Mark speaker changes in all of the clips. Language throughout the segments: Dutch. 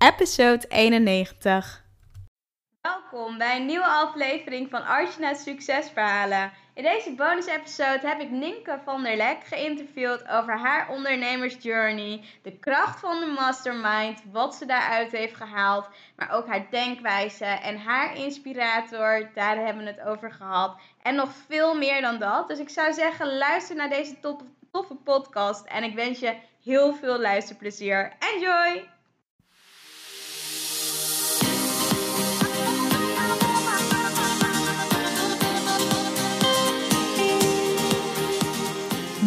Speaker 1: episode 91. Welkom bij een nieuwe aflevering van Archina's Succesverhalen. In deze bonus-episode heb ik Ninke van der Lek geïnterviewd over haar ondernemersjourney, de kracht van de mastermind, wat ze daaruit heeft gehaald, maar ook haar denkwijze en haar inspirator, daar hebben we het over gehad. En nog veel meer dan dat. Dus ik zou zeggen, luister naar deze toffe podcast en ik wens je heel veel luisterplezier. Enjoy!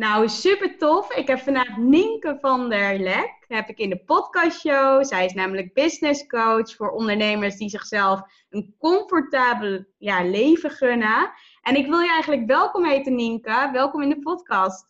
Speaker 1: Nou, super tof. Ik heb vandaag Nienke van der Lek. Heb ik in de podcastshow. Zij is namelijk business coach voor ondernemers die zichzelf een comfortabel ja, leven gunnen. En ik wil je eigenlijk welkom heten, Nienke. Welkom in de podcast.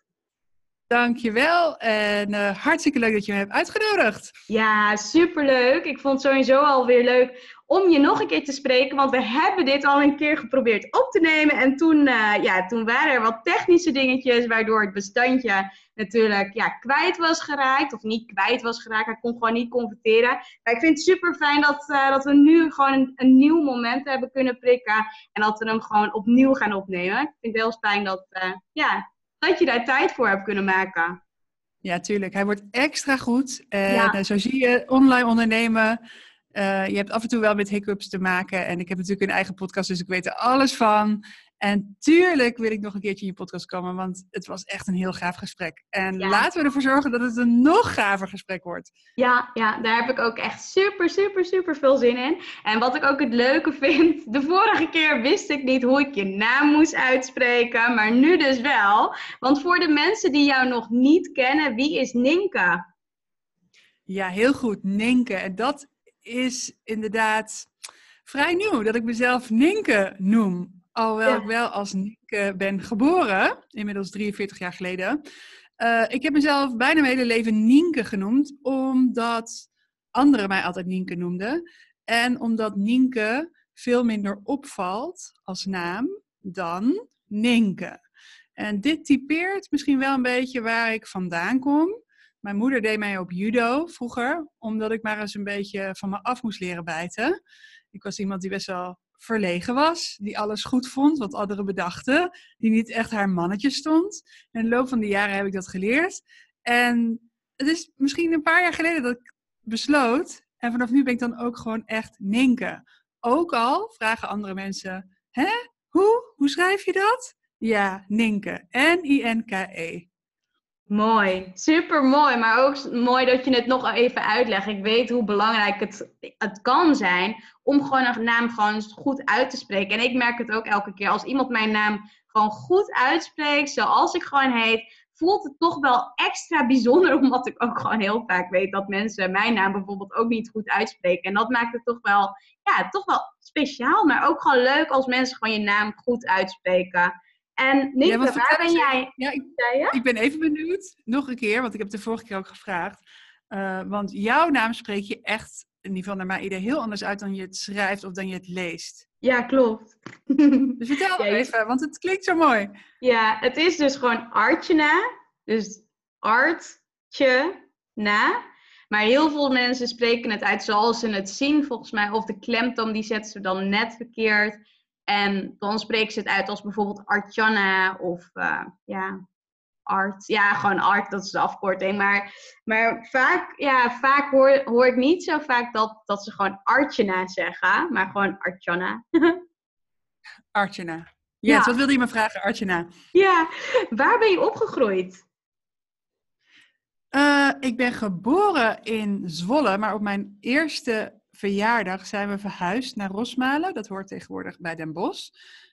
Speaker 2: Dankjewel en uh, hartstikke leuk dat je me hebt uitgenodigd.
Speaker 1: Ja, superleuk. Ik vond het sowieso alweer leuk om je nog een keer te spreken. Want we hebben dit al een keer geprobeerd op te nemen. En toen, uh, ja, toen waren er wat technische dingetjes waardoor het bestandje natuurlijk ja, kwijt was geraakt. Of niet kwijt was geraakt. Hij kon gewoon niet converteren. Maar ik vind het super fijn dat, uh, dat we nu gewoon een, een, nieuw moment hebben kunnen prikken. En dat we hem gewoon opnieuw gaan opnemen. Ik vind het heel fijn dat, ja, dat je daar tijd voor hebt kunnen maken.
Speaker 2: Ja, tuurlijk. Hij wordt extra goed. En ja. zo zie je online ondernemen uh, je hebt af en toe wel met hiccups te maken. En ik heb natuurlijk een eigen podcast, dus ik weet er alles van. En tuurlijk wil ik nog een keertje in je podcast komen, want het was echt een heel gaaf gesprek. En laten we ervoor zorgen dat het een nog gaver gesprek wordt.
Speaker 1: Ja, ja, daar heb ik ook echt super, super, super veel zin in. En wat ik ook het leuke vind, de vorige keer wist ik niet hoe ik je naam moest uitspreken, maar nu dus wel. Want voor de mensen die jou nog niet kennen, wie is Ninka?
Speaker 2: Ja, heel goed, Ninke. En dat is inderdaad vrij nieuw dat ik mezelf Ninke noem. Alhoewel ik wel als Ninke ben geboren, inmiddels 43 jaar geleden. Uh, ik heb mezelf bijna mijn hele leven Nienke genoemd, omdat anderen mij altijd Nienke noemden. En omdat Nienke veel minder opvalt als naam dan Ninke. En dit typeert misschien wel een beetje waar ik vandaan kom. Mijn moeder deed mij op judo vroeger, omdat ik maar eens een beetje van me af moest leren bijten. Ik was iemand die best wel verlegen was, die alles goed vond wat anderen bedachten, die niet echt haar mannetje stond. In de loop van de jaren heb ik dat geleerd. En het is misschien een paar jaar geleden dat ik besloot, en vanaf nu ben ik dan ook gewoon echt Ninke. Ook al vragen andere mensen, hè, hoe? Hoe schrijf je dat? Ja, Ninke. N-I-N-K-E.
Speaker 1: Mooi, super mooi. Maar ook mooi dat je het nog even uitlegt. Ik weet hoe belangrijk het, het kan zijn om gewoon een naam gewoon goed uit te spreken. En ik merk het ook elke keer. Als iemand mijn naam gewoon goed uitspreekt, zoals ik gewoon heet, voelt het toch wel extra bijzonder. Omdat ik ook gewoon heel vaak weet dat mensen mijn naam bijvoorbeeld ook niet goed uitspreken. En dat maakt het toch wel, ja, toch wel speciaal. Maar ook gewoon leuk als mensen gewoon je naam goed uitspreken. En waar ben jij?
Speaker 2: Ja, ik, ik, ben even benieuwd, nog een keer, want ik heb de vorige keer ook gevraagd. Uh, want jouw naam spreek je echt, in ieder geval naar mijn idee, heel anders uit dan je het schrijft of dan je het leest.
Speaker 1: Ja, klopt.
Speaker 2: Dus vertel even, want het klinkt zo mooi.
Speaker 1: Ja, het is dus gewoon Artjena. Dus artje na. Maar heel veel mensen spreken het uit zoals ze het zien, volgens mij. Of de klemtoon, die zetten ze dan net verkeerd. En dan spreken ze het uit als bijvoorbeeld Artjana of uh, ja, Art. Ja, gewoon Art, dat is de afkorting. Maar, maar vaak, ja, vaak hoor, hoor ik niet zo vaak dat, dat ze gewoon Artjana zeggen, maar gewoon Artjana.
Speaker 2: Artjana. Yes, ja, wat wilde je me vragen, Artjana?
Speaker 1: Ja, waar ben je opgegroeid?
Speaker 2: ik ben geboren in Zwolle, maar op mijn eerste verjaardag zijn we verhuisd naar Rosmalen. Dat hoort tegenwoordig bij Den Bosch.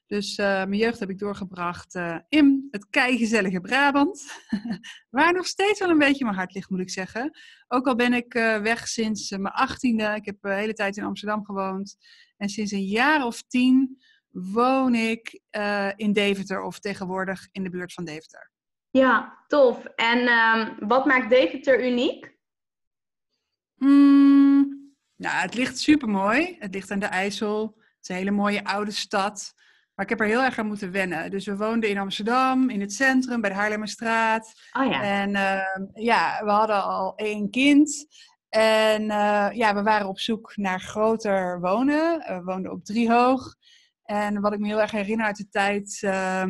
Speaker 2: Dus uh, mijn jeugd heb ik doorgebracht uh, in het keigezellige Brabant. Waar nog steeds wel een beetje mijn hart ligt, moet ik zeggen. Ook al ben ik uh, weg sinds mijn achttiende. Ik heb de hele tijd in Amsterdam gewoond. En sinds een jaar of tien woon ik in Deventer of tegenwoordig in de buurt van Deventer.
Speaker 1: Ja, tof. En um, wat maakt Deventer uniek?
Speaker 2: Mm, nou, het ligt super mooi. Het ligt aan de IJssel. Het is een hele mooie oude stad. Maar ik heb er heel erg aan moeten wennen. Dus we woonden in Amsterdam, in het centrum, bij de Haarlemmerstraat.
Speaker 1: Oh ja.
Speaker 2: En uh, ja, we hadden al één kind. En uh, ja, we waren op zoek naar groter wonen. We woonden op Driehoog. En wat ik me heel erg herinner uit de tijd uh,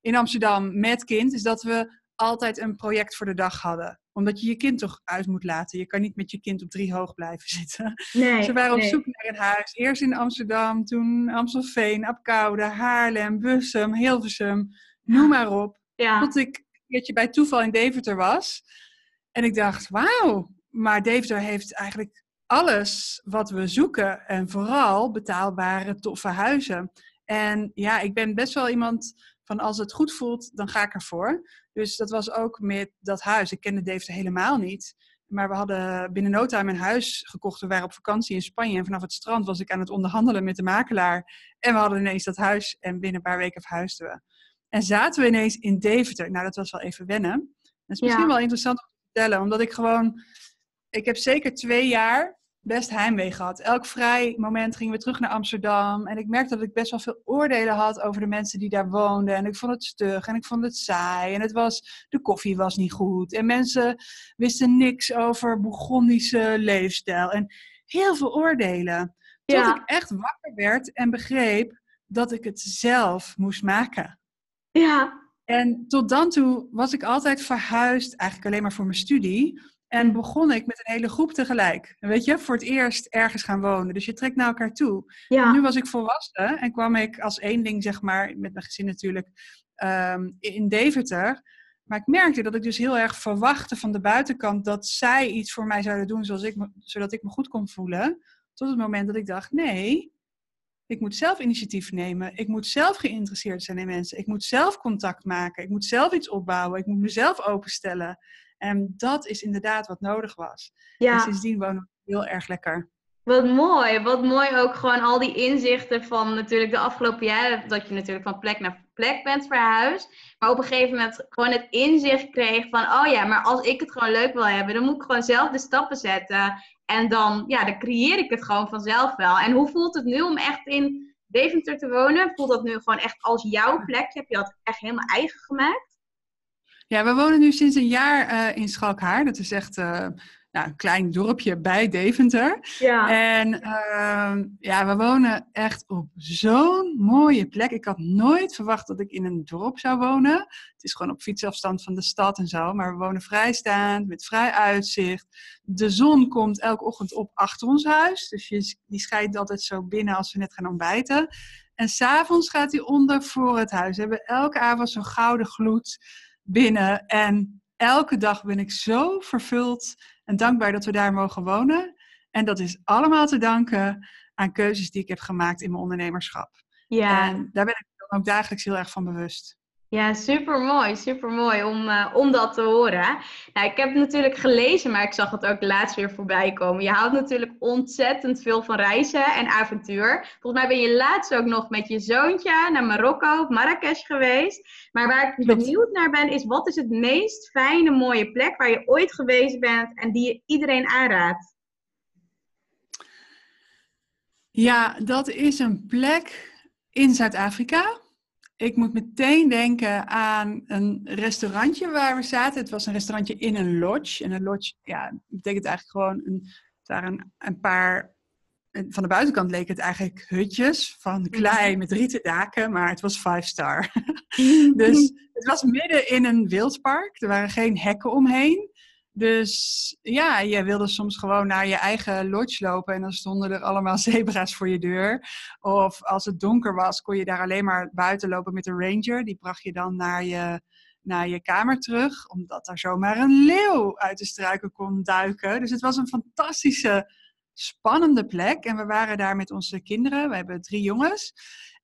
Speaker 2: in Amsterdam met kind, is dat we altijd een project voor de dag hadden. Omdat je je kind toch uit moet laten. Je kan niet met je kind op drie hoog blijven zitten.
Speaker 1: Nee,
Speaker 2: Ze waren op
Speaker 1: nee.
Speaker 2: zoek naar een huis. Eerst in Amsterdam, toen Amstelveen, Apkoude, Haarlem, Bussum, Hilversum. Noem maar op.
Speaker 1: Ja.
Speaker 2: Tot ik een keertje bij toeval in Deventer was. En ik dacht, wauw, maar Deventer heeft eigenlijk alles wat we zoeken. En vooral betaalbare, toffe huizen. En ja, ik ben best wel iemand van als het goed voelt, dan ga ik ervoor. Dus dat was ook met dat huis. Ik kende Deventer helemaal niet. Maar we hadden binnen no time een huis gekocht. We waren op vakantie in Spanje. En vanaf het strand was ik aan het onderhandelen met de makelaar. En we hadden ineens dat huis. En binnen een paar weken verhuisden we. En zaten we ineens in Deventer. Nou, dat was wel even wennen. Dat is misschien
Speaker 1: Ja.
Speaker 2: wel interessant om te vertellen. Omdat ik gewoon... Ik heb zeker twee jaar best heimwee gehad. Elk vrij moment gingen we terug naar Amsterdam. En ik merkte dat ik best wel veel oordelen had over de mensen die daar woonden. En ik vond het stug en ik vond het saai. En het was, de koffie was niet goed. En mensen wisten niks over Bourgondische leefstijl. En heel veel oordelen. Tot
Speaker 1: Ja.
Speaker 2: ik echt wakker werd en begreep dat ik het zelf moest maken.
Speaker 1: Ja.
Speaker 2: En tot dan toe was ik altijd verhuisd, eigenlijk alleen maar voor mijn studie. En begon ik met een hele groep tegelijk. Weet je, voor het eerst ergens gaan wonen. Dus je trekt naar elkaar toe.
Speaker 1: Ja.
Speaker 2: Nu was ik volwassen en kwam ik als één ding, zeg maar, met mijn gezin natuurlijk, ehm, in Deventer. Maar ik merkte dat ik dus heel erg verwachtte van de buitenkant dat zij iets voor mij zouden doen zoals ik me, zodat ik me goed kon voelen. Tot het moment dat ik dacht, nee, ik moet zelf initiatief nemen. Ik moet zelf geïnteresseerd zijn in mensen. Ik moet zelf contact maken. Ik moet zelf iets opbouwen. Ik moet mezelf openstellen. En dat is inderdaad wat nodig was. En
Speaker 1: ja.
Speaker 2: sindsdien wonen we heel erg lekker.
Speaker 1: Wat mooi. Wat mooi ook gewoon al die inzichten van natuurlijk de afgelopen jaren. Dat je natuurlijk van plek naar plek bent verhuisd. Maar op een gegeven moment gewoon het inzicht kreeg van... Oh ja, maar als ik het gewoon leuk wil hebben, dan moet ik gewoon zelf de stappen zetten. En dan, ja, dan creëer ik het gewoon vanzelf wel. En hoe voelt het nu om echt in Deventer te wonen? Voelt dat nu gewoon echt als jouw plekje? Heb je dat echt helemaal eigen gemaakt?
Speaker 2: Ja, we wonen nu sinds een jaar eh, in Schalkhaar. Dat is echt eh, nou, een klein dorpje bij Deventer.
Speaker 1: Ja.
Speaker 2: En ehm, ja, we wonen echt op zo'n mooie plek. Ik had nooit verwacht dat ik in een dorp zou wonen. Het is gewoon op fietsafstand van de stad en zo. Maar we wonen vrijstaand, met vrij uitzicht. De zon komt elke ochtend op achter ons huis. Dus je, die schijnt altijd zo binnen als we net gaan ontbijten. En s'avonds gaat hij onder voor het huis. We hebben elke avond zo'n gouden gloed binnen. En elke dag ben ik zo vervuld en dankbaar dat we daar mogen wonen. En dat is allemaal te danken aan keuzes die ik heb gemaakt in mijn ondernemerschap.
Speaker 1: Ja.
Speaker 2: En daar ben ik dan ook dagelijks heel erg van bewust.
Speaker 1: Ja, super mooi, super mooi om, uh, om dat te horen. Nou, ik heb het natuurlijk gelezen, maar ik zag het ook laatst weer voorbij komen. Je houdt natuurlijk ontzettend veel van reizen en avontuur. Volgens mij ben je laatst ook nog met je zoontje naar Marokko, Marrakesh geweest. Maar waar ik benieuwd naar ben, is wat is het meest fijne, mooie plek waar je ooit geweest bent en die je iedereen aanraadt?
Speaker 2: Ja, dat is een plek in Zuid-Afrika. Ik moet meteen denken aan een restaurantje waar we zaten. Het was een restaurantje in een lodge. En een lodge, ja, betekent eigenlijk gewoon een, waren een, een paar. Van de buitenkant leek het eigenlijk hutjes van klei met rieten daken, maar het was five star. dus het was midden in een wildpark. Er waren geen hekken omheen. Dus ja, je wilde soms gewoon naar je eigen lodge lopen en dan stonden er allemaal zebra's voor je deur. Of als het donker was, kon je daar alleen maar buiten lopen met een ranger. Die bracht je dan naar je, naar je kamer terug, omdat er zomaar een leeuw uit de struiken kon duiken. Dus het was een fantastische, spannende plek. En we waren daar met onze kinderen. We hebben drie jongens.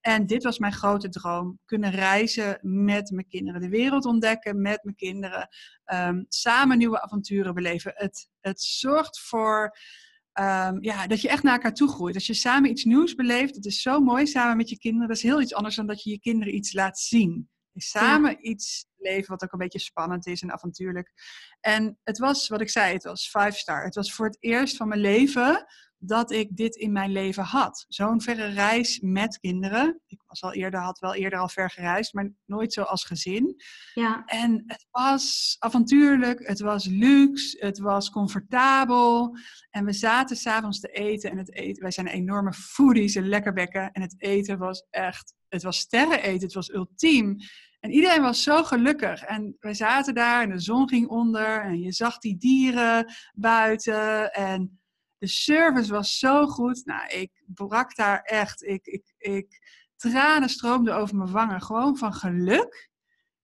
Speaker 2: En dit was mijn grote droom. Kunnen reizen met mijn kinderen. De wereld ontdekken met mijn kinderen. Ehm, samen nieuwe avonturen beleven. Het, het zorgt voor Ehm, ja, dat je echt naar elkaar toe groeit. Als je samen iets nieuws beleeft, dat is zo mooi samen met je kinderen. Dat is heel iets anders dan dat je je kinderen iets laat zien. Samen iets leven wat ook een beetje spannend is en avontuurlijk. En het was, wat ik zei, het was five star. Het was voor het eerst van mijn leven dat ik dit in mijn leven had. Zo'n verre reis met kinderen. Ik was al eerder, had wel eerder al ver gereisd, maar nooit zo als gezin.
Speaker 1: Ja.
Speaker 2: En het was avontuurlijk, het was luxe, het was comfortabel. En we zaten s'avonds te eten en het eten, wij zijn enorme foodies en lekkerbekken. En het eten was echt, het was sterren eten, het was ultiem. En iedereen was zo gelukkig. En we zaten daar en de zon ging onder en je zag die dieren buiten. En de service was zo goed. Nou, ik brak daar echt. Ik, ik, ik, tranen stroomden over mijn wangen. Gewoon van geluk.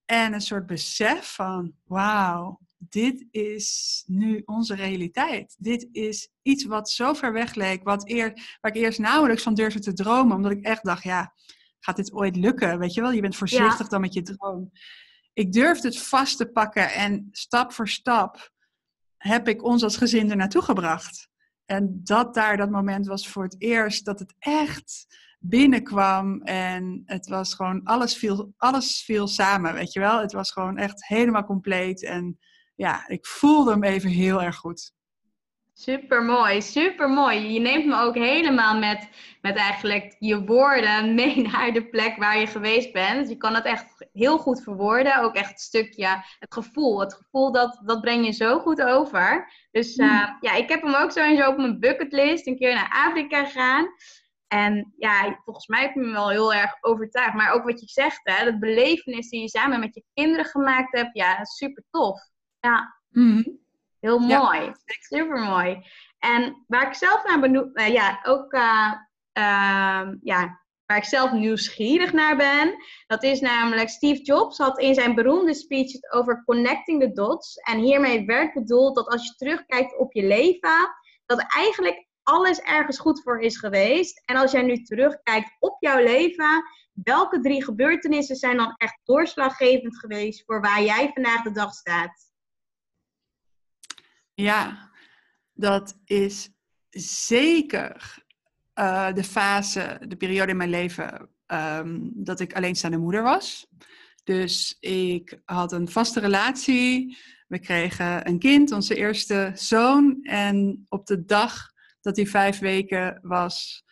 Speaker 2: En een soort besef van: wauw, dit is nu onze realiteit. Dit is iets wat zo ver weg leek. Wat eer, waar ik eerst nauwelijks van durfde te dromen. Omdat ik echt dacht: ja, gaat dit ooit lukken? Weet je wel, je bent voorzichtig dan met je droom. Ik durfde het vast te pakken en stap voor stap heb ik ons als gezin er naartoe gebracht. En dat daar dat moment was voor het eerst dat het echt binnenkwam. En het was gewoon, alles viel, alles viel samen, weet je wel. Het was gewoon echt helemaal compleet. En ja, ik voelde hem even heel erg goed.
Speaker 1: Super mooi, super mooi. Je neemt me ook helemaal met, met eigenlijk je woorden mee naar de plek waar je geweest bent. Je kan het echt heel goed verwoorden. Ook echt het stukje, het gevoel. Het gevoel dat, dat breng je zo goed over. Dus uh, ja, ik heb hem ook sowieso op mijn bucketlist. Een keer naar Afrika gaan. En ja, volgens mij heb je me wel heel erg overtuigd. Maar ook wat je zegt, hè, dat belevenis die je samen met je kinderen gemaakt hebt. Ja, super tof. Ja.
Speaker 2: Mm
Speaker 1: Heel mooi. Super mooi. En waar ik zelf naar benoemd, uh, ja, ook uh, uh, ja, waar ik zelf nieuwsgierig naar ben, dat is namelijk Steve Jobs had in zijn beroemde speech het over connecting the dots. En hiermee werd bedoeld dat als je terugkijkt op je leven, dat eigenlijk alles ergens goed voor is geweest. En als jij nu terugkijkt op jouw leven, welke drie gebeurtenissen zijn dan echt doorslaggevend geweest voor waar jij vandaag de dag staat?
Speaker 2: Ja, dat is zeker uh, de fase, de periode in mijn leven um, dat ik alleenstaande moeder was. Dus ik had een vaste relatie. We kregen een kind, onze eerste zoon. En op de dag dat hij vijf weken was,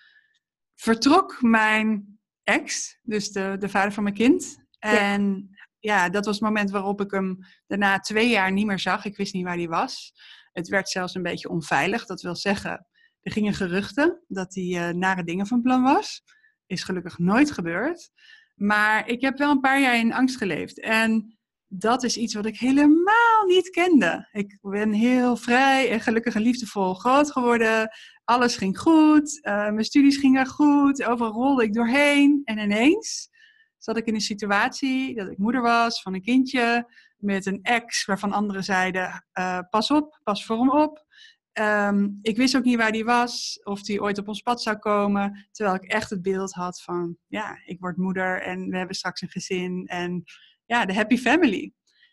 Speaker 2: vertrok mijn ex, dus de, de vader van mijn kind. En ja. dat was het moment waarop ik hem daarna twee jaar niet meer zag. Ik wist niet waar hij was. Het werd zelfs een beetje onveilig. Dat wil zeggen, er gingen geruchten dat hij uh, nare dingen van plan was. Is gelukkig nooit gebeurd. Maar ik heb wel een paar jaar in angst geleefd. En dat is iets wat ik helemaal niet kende. Ik ben heel vrij en gelukkig en liefdevol groot geworden. Alles ging goed. Uh, mijn studies gingen goed. Overal rolde ik doorheen. En ineens zat ik in een situatie dat ik moeder was van een kindje met een ex waarvan anderen zeiden: uh, pas op, pas voor hem op. Um, ik wist ook niet waar die was, of die ooit op ons pad zou komen. Terwijl ik echt het beeld had van: ja, ik word moeder en we hebben straks een gezin. En ja, de happy family.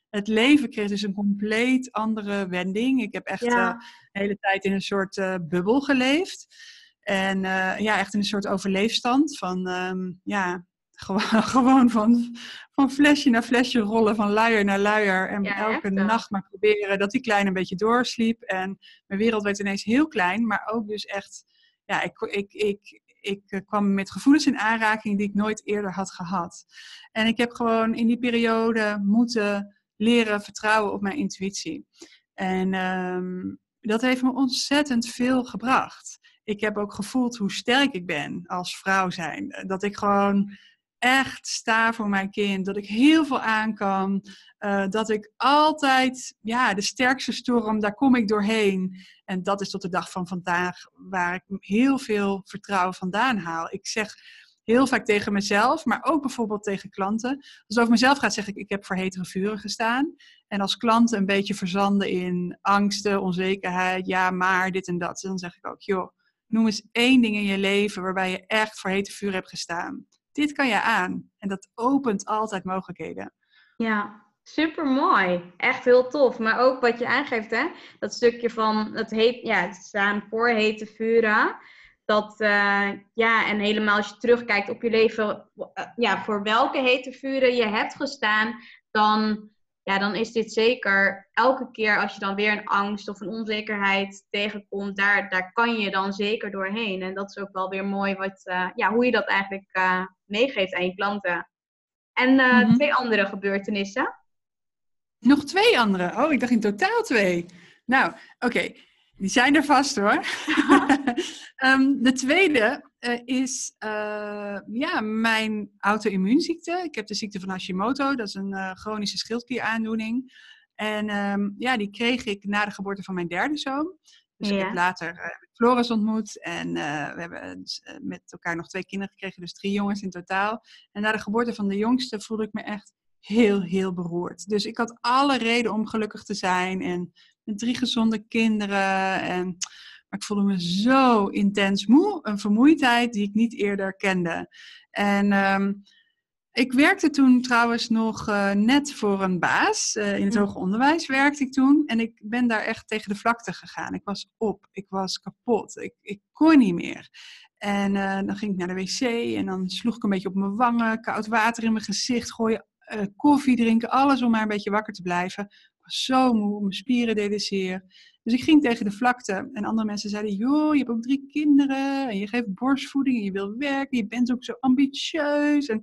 Speaker 2: Het leven kreeg dus een compleet andere wending. Ik heb echt ja. uh, de hele tijd in een soort uh, bubbel geleefd. En ja, echt in een soort overleefstand van, um, ja, gewoon, gewoon van, van flesje naar flesje rollen, van luier naar luier. En ja, elke nacht maar proberen dat die klein een beetje doorsliep. En mijn wereld werd ineens heel klein, maar ook dus echt... Ja, ik, ik, ik, ik kwam met gevoelens in aanraking die ik nooit eerder had gehad. En ik heb gewoon in die periode moeten leren vertrouwen op mijn intuïtie. En um, dat heeft me ontzettend veel gebracht. Ik heb ook gevoeld hoe sterk ik ben als vrouw zijn. Dat ik gewoon echt sta voor mijn kind. Dat ik heel veel aan kan. Uh, dat ik altijd, ja, de sterkste storm, daar kom ik doorheen. En dat is tot de dag van vandaag waar ik heel veel vertrouwen vandaan haal. Ik zeg heel vaak tegen mezelf, maar ook bijvoorbeeld tegen klanten. Als het over mezelf gaat, zeg ik, ik heb voor hetere vuren gestaan. En als klanten een beetje verzanden in angsten, onzekerheid, ja, maar dit en dat, dan zeg ik ook, joh, noem eens één ding in je leven waarbij je echt voor hete vuur hebt gestaan. Dit kan je aan. En dat opent altijd mogelijkheden.
Speaker 1: Ja, super mooi. Echt heel tof. Maar ook wat je aangeeft, hè? dat stukje van het, heet, ja, staan voor hete vuren. Dat, uh, ja, en helemaal als je terugkijkt op je leven, uh, ja, voor welke hete vuren je hebt gestaan, dan ja, dan is dit zeker elke keer als je dan weer een angst of een onzekerheid tegenkomt, daar, daar kan je dan zeker doorheen. En dat is ook wel weer mooi wat, uh, ja, hoe je dat eigenlijk uh, meegeeft aan je klanten. En uh, mm -hmm. twee andere gebeurtenissen.
Speaker 2: Nog twee andere? Oh, ik dacht in totaal twee. Nou, oké. Okay. Die zijn er vast hoor. um, de tweede uh, is uh, ja, mijn auto-immuunziekte. Ik heb de ziekte van Hashimoto. Dat is een uh, chronische schildklieraandoening. En um, ja, die kreeg ik na de geboorte van mijn derde zoon. Dus ja. ik heb later Floris ontmoet. En we hebben met elkaar nog twee kinderen gekregen. Dus drie jongens in totaal. En na de geboorte van de jongste voelde ik me echt heel, heel beroerd. Dus ik had alle reden om gelukkig te zijn. En met drie gezonde kinderen. En, maar ik voelde me zo intens moe. Een vermoeidheid die ik niet eerder kende. En um, ik werkte toen trouwens nog uh, net voor een baas. Uh, in het hoger onderwijs werkte ik toen. En ik ben daar echt tegen de vlakte gegaan. Ik was op. Ik was kapot. Ik, ik kon niet meer. En uh, dan ging ik naar de wc en dan sloeg ik een beetje op mijn wangen, koud water in mijn gezicht, gooien, koffie drinken, alles om maar een beetje wakker te blijven zo moe, mijn spieren deden zeer. Dus ik ging tegen de vlakte. En andere mensen zeiden, joh, je hebt ook drie kinderen. En je geeft borstvoeding en je wil werken. Je bent ook zo ambitieus. En,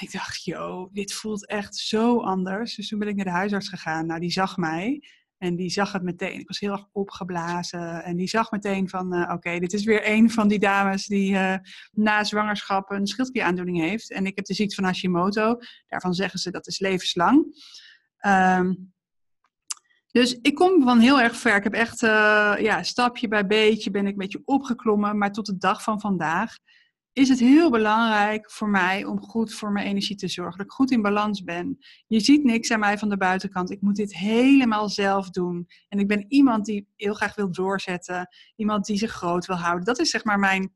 Speaker 2: ik dacht, joh, dit voelt echt zo anders. Dus toen ben ik naar de huisarts gegaan. Nou, die zag mij. En die zag het meteen. Ik was heel erg opgeblazen. En die zag meteen van, uh, oké, dit is weer een van die dames die uh, na zwangerschap een schildklieraandoening heeft. En ik heb de ziekte van Hashimoto. Daarvan zeggen ze dat is levenslang. Um, dus ik kom van heel erg ver. Ik heb echt, uh, ja, stapje bij beetje ben ik een beetje opgeklommen. Maar tot de dag van vandaag is het heel belangrijk voor mij om goed voor mijn energie te zorgen. Dat ik goed in balans ben. Je ziet niks aan mij van de buitenkant. Ik moet dit helemaal zelf doen. En ik ben iemand die heel graag wil doorzetten. Iemand die zich groot wil houden. Dat is zeg maar mijn,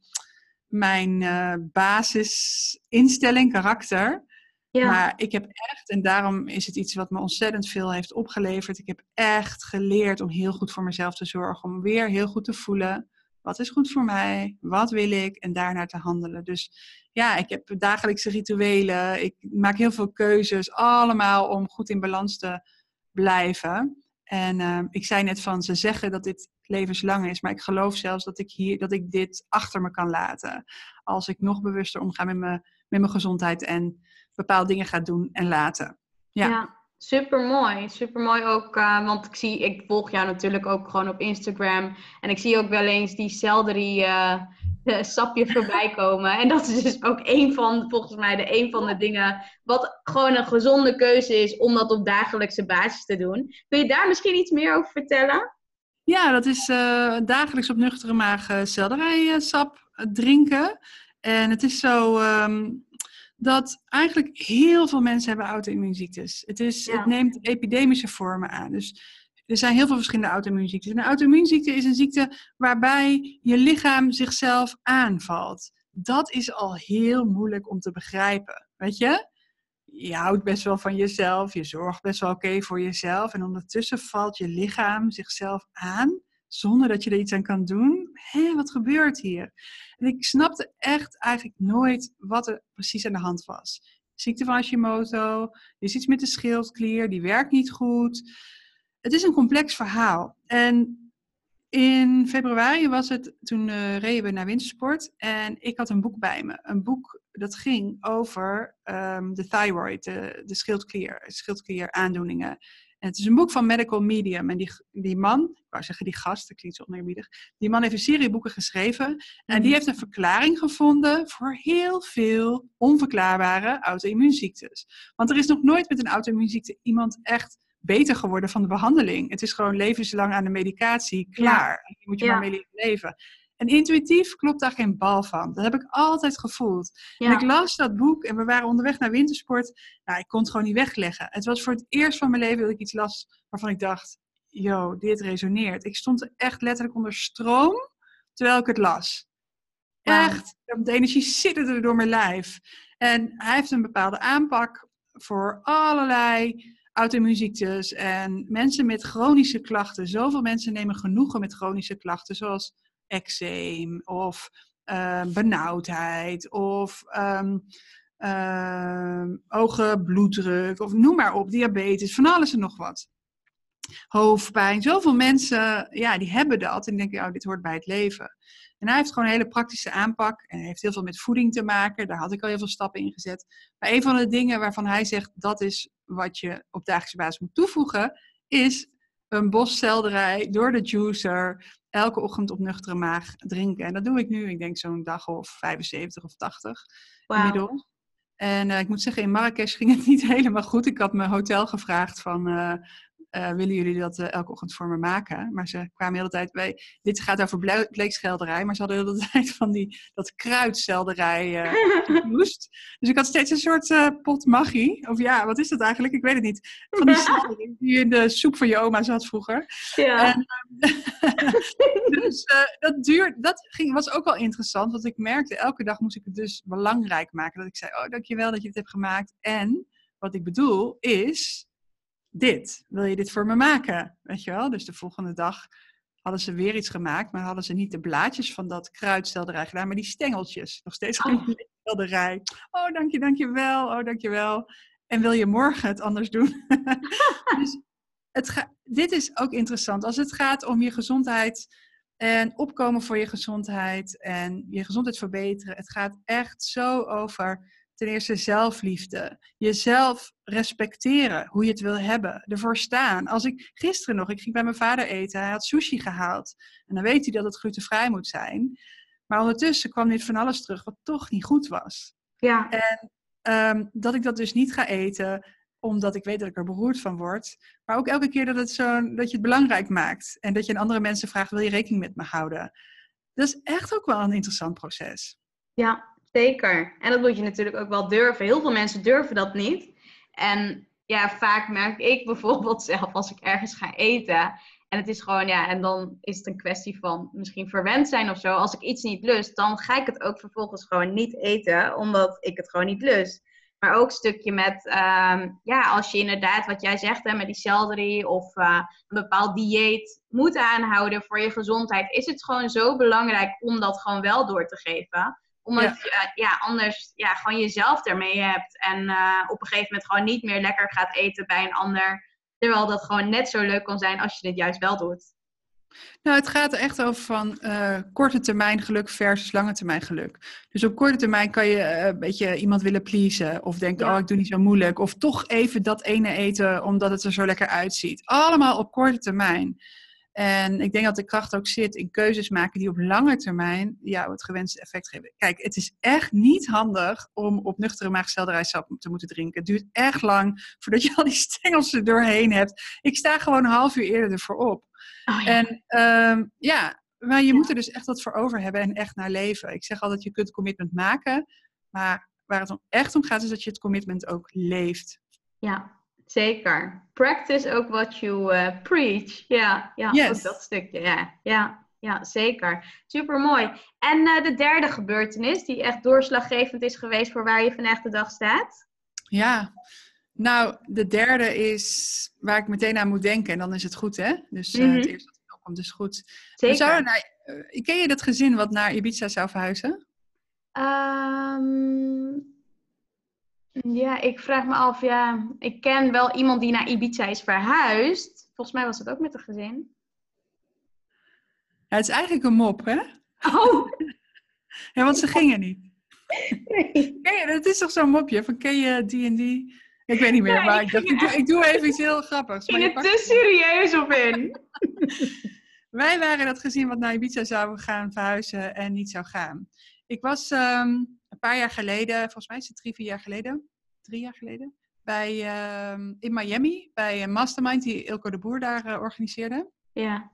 Speaker 2: mijn uh, basisinstelling, karakter. Ja. Maar ik heb echt, en daarom is het iets wat me ontzettend veel heeft opgeleverd. Ik heb echt geleerd om heel goed voor mezelf te zorgen. Om weer heel goed te voelen. Wat is goed voor mij? Wat wil ik? En daarnaar te handelen. Dus ja, ik heb dagelijkse rituelen. Ik maak heel veel keuzes. Allemaal om goed in balans te blijven. En uh, ik zei net van, ze zeggen dat dit levenslang is. Maar ik geloof zelfs dat ik, hier, dat ik dit achter me kan laten. Als ik nog bewuster omga met, me, met mijn gezondheid en bepaalde dingen gaat doen en laten. Ja, ja
Speaker 1: super mooi. Super mooi ook, uh, want ik zie, ik volg jou natuurlijk ook gewoon op Instagram. En ik zie ook wel eens die celery uh, sapje voorbij komen. En dat is dus ook een van, volgens mij, de een van de dingen wat gewoon een gezonde keuze is om dat op dagelijkse basis te doen. Kun je daar misschien iets meer over vertellen?
Speaker 2: Ja, dat is uh, dagelijks op nuchtere maag uh, sap drinken. En het is zo, um, dat eigenlijk heel veel mensen hebben auto-immuunziektes. Het, is, het neemt epidemische vormen aan. Dus er zijn heel veel verschillende auto-immuunziektes. Een auto-immuunziekte is een ziekte waarbij je lichaam zichzelf aanvalt. Dat is al heel moeilijk om te begrijpen. Weet je? Je houdt best wel van jezelf, je zorgt best wel oké voor jezelf. En ondertussen valt je lichaam zichzelf aan zonder dat je er iets aan kan doen. Hé, wat gebeurt hier? En ik snapte echt eigenlijk nooit wat er precies aan de hand was. Ziekte van Hashimoto, er is iets met de schildklier, die werkt niet goed. Het is een complex verhaal. En in februari was het, toen uh, reden we naar wintersport en ik had een boek bij me. Een boek dat ging over um, de thyroid, de, de schildklier, schildklier aandoeningen. En het is een boek van Medical Medium. En die, die man, ik wou zeggen die gast, dat klinkt zo oneerbiedig. Die man heeft een serie boeken geschreven. En die mhm. heeft een verklaring gevonden voor heel veel onverklaarbare auto-immuunziektes. Want er is nog nooit met een auto-immuunziekte iemand echt beter geworden van de behandeling. Het is gewoon levenslang aan de medicatie, klaar. Ja. Je moet je ja. maar mee leven. En intuïtief klopt daar geen bal van. Dat heb ik altijd gevoeld. En ik las dat boek en we waren onderweg naar wintersport. Nou, ik kon het gewoon niet wegleggen. Het was voor het eerst van mijn leven dat ik iets las waarvan ik dacht, yo, dit resoneert. Ik stond echt letterlijk onder stroom terwijl ik het las. Echt, de energie zitterde door mijn lijf. En hij heeft een bepaalde aanpak voor allerlei auto-immuunziektes en mensen met chronische klachten. Zoveel mensen nemen genoegen met chronische klachten, zoals eczeem of uh, benauwdheid of um, uh, hoge bloeddruk of noem maar op, diabetes, van alles en nog wat. Hoofdpijn, zoveel mensen, ja, die hebben dat en denken, oh, dit hoort bij het leven. En hij heeft gewoon een hele praktische aanpak en heeft heel veel met voeding te maken. Daar had ik al heel veel stappen in gezet. Maar een van de dingen waarvan hij zegt dat is wat je op dagelijkse basis moet toevoegen, is een bos selderij door de juicer elke ochtend op nuchtere maag drinken. En dat doe ik nu, ik denk zo'n dag of 75 of 80 wow. inmiddels. En uh, ik moet zeggen, in Marrakesh ging het niet helemaal goed. Ik had mijn hotel gevraagd van, uh, uh, willen jullie dat uh, elke ochtend voor me maken? Maar ze kwamen de hele tijd bij, dit gaat over bleekschelderij, maar ze hadden de hele tijd van die, dat kruidselderij moest. Dus ik had steeds een soort pot magie. Of ja, wat is dat eigenlijk? Ik weet het niet. Van die in de soep van je oma zat vroeger. Ja. En, dus dat, duurt, dat ging, was ook wel interessant, want ik merkte, elke dag moest ik het dus belangrijk maken. Dat ik zei, oh dankjewel dat je het hebt gemaakt. En wat ik bedoel is, dit, wil je dit voor me maken? Weet je wel? Dus de volgende dag hadden ze weer iets gemaakt, maar hadden ze niet de blaadjes van dat kruidstelderij gedaan, maar die stengeltjes. Nog steeds oh. een stelderij. Oh, dank je, dank je wel. Oh, dank je wel. En wil je morgen het anders doen? dus het dit is ook interessant. Als het gaat om je gezondheid en opkomen voor je gezondheid en je gezondheid verbeteren. Het gaat echt zo over ten eerste zelfliefde. Jezelf respecteren, hoe je het wil hebben. Ervoor staan. Als ik gisteren nog, ik ging bij mijn vader eten, hij had sushi gehaald. En dan weet hij dat het glutenvrij moet zijn. Maar ondertussen kwam dit van alles terug wat toch niet goed was.
Speaker 1: Ja.
Speaker 2: En ehm, dat ik dat dus niet ga eten, omdat ik weet dat ik er beroerd van word. Maar ook elke keer dat, het zo, dat je het belangrijk maakt. En dat je aan andere mensen vraagt, wil je rekening met me houden? Dat is echt ook wel een interessant proces.
Speaker 1: Ja, Zeker. En dat moet je natuurlijk ook wel durven. Heel veel mensen durven dat niet. En ja, vaak merk ik bijvoorbeeld zelf als ik ergens ga eten. En het is gewoon, ja, en dan is het een kwestie van misschien verwend zijn of zo. Als ik iets niet lust, dan ga ik het ook vervolgens gewoon niet eten, omdat ik het gewoon niet lust. Maar ook een stukje met, um, ja, als je inderdaad, wat jij zegt, hè, met die selderie of uh, een bepaald dieet moet aanhouden voor je gezondheid, is het gewoon zo belangrijk om dat gewoon wel door te geven omdat ja. je ja, anders ja, gewoon jezelf ermee hebt. En uh, op een gegeven moment gewoon niet meer lekker gaat eten bij een ander. Terwijl dat gewoon net zo leuk kan zijn als je dit juist wel doet.
Speaker 2: Nou, het gaat er echt over van uh, korte termijn geluk versus lange termijn geluk. Dus op korte termijn kan je uh, een beetje iemand willen pleasen. Of denken, ja. oh, ik doe niet zo moeilijk. Of toch even dat ene eten omdat het er zo lekker uitziet. Allemaal op korte termijn. En ik denk dat de kracht ook zit in keuzes maken die op lange termijn jou het gewenste effect geven. Kijk, het is echt niet handig om op nuchtere maag selderijsap te moeten drinken. Het duurt echt lang voordat je al die stengels er doorheen hebt. Ik sta gewoon een half uur eerder ervoor op. Oh, ja. En um, ja, maar je ja. moet er dus echt wat voor over hebben en echt naar leven. Ik zeg altijd, je kunt commitment maken, maar waar het om echt om gaat is dat je het commitment ook leeft.
Speaker 1: Ja, Zeker. Practice ook what you uh, preach. Ja, ja yes. ook dat stukje. Ja, ja, ja zeker. Super mooi. En uh, de derde gebeurtenis die echt doorslaggevend is geweest voor waar je vandaag de dag staat?
Speaker 2: Ja, nou, de derde is waar ik meteen aan moet denken en dan is het goed, hè? Dus uh, mm -hmm. het eerste wat opkomt is goed. Zeker. Zouden naar, ken je dat gezin wat naar Ibiza zou verhuizen?
Speaker 1: Um, ja, ik vraag me af, ja, ik ken wel iemand die naar Ibiza is verhuisd. Volgens mij was het ook met een gezin.
Speaker 2: Ja, het is eigenlijk een mop, hè?
Speaker 1: Oh!
Speaker 2: ja, want ze gingen niet. Nee. Je, het is toch zo'n mopje van ken je die en die? Ik weet niet meer, maar ik, dacht, ik, doe, ik, doe, even iets heel grappigs.
Speaker 1: Ging het te serieus op in?
Speaker 2: Wij waren dat gezin wat naar Ibiza zou gaan verhuizen en niet zou gaan. Ik was um, een paar jaar geleden, volgens mij is het drie, vier jaar geleden, drie jaar geleden, bij, uh, in Miami bij een mastermind die Ilko de Boer daar uh, organiseerde.
Speaker 1: Ja.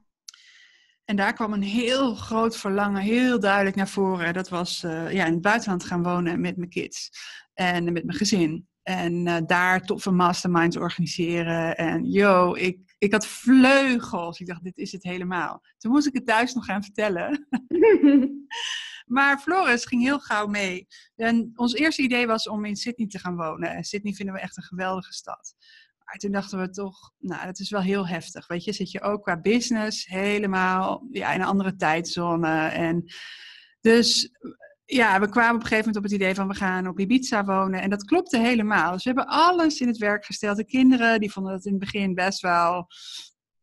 Speaker 2: En daar kwam een heel groot verlangen heel duidelijk naar voren. Dat was ja, in het buitenland gaan wonen met mijn kids en met mijn gezin. En uh, daar toffe masterminds organiseren. En yo, ik, ik had vleugels. Ik dacht, dit is het helemaal. Toen moest ik het thuis nog gaan vertellen. maar Floris ging heel gauw mee. En ons eerste idee was om in Sydney te gaan wonen. En Sydney vinden we echt een geweldige stad. Maar toen dachten we toch, nou, dat is wel heel heftig. Weet je, zit je ook qua business helemaal ja, in een andere tijdzone. En dus ja, we kwamen op een gegeven moment op het idee van we gaan op Ibiza wonen. En dat klopte helemaal. Dus we hebben alles in het werk gesteld. De kinderen die vonden dat in het begin best wel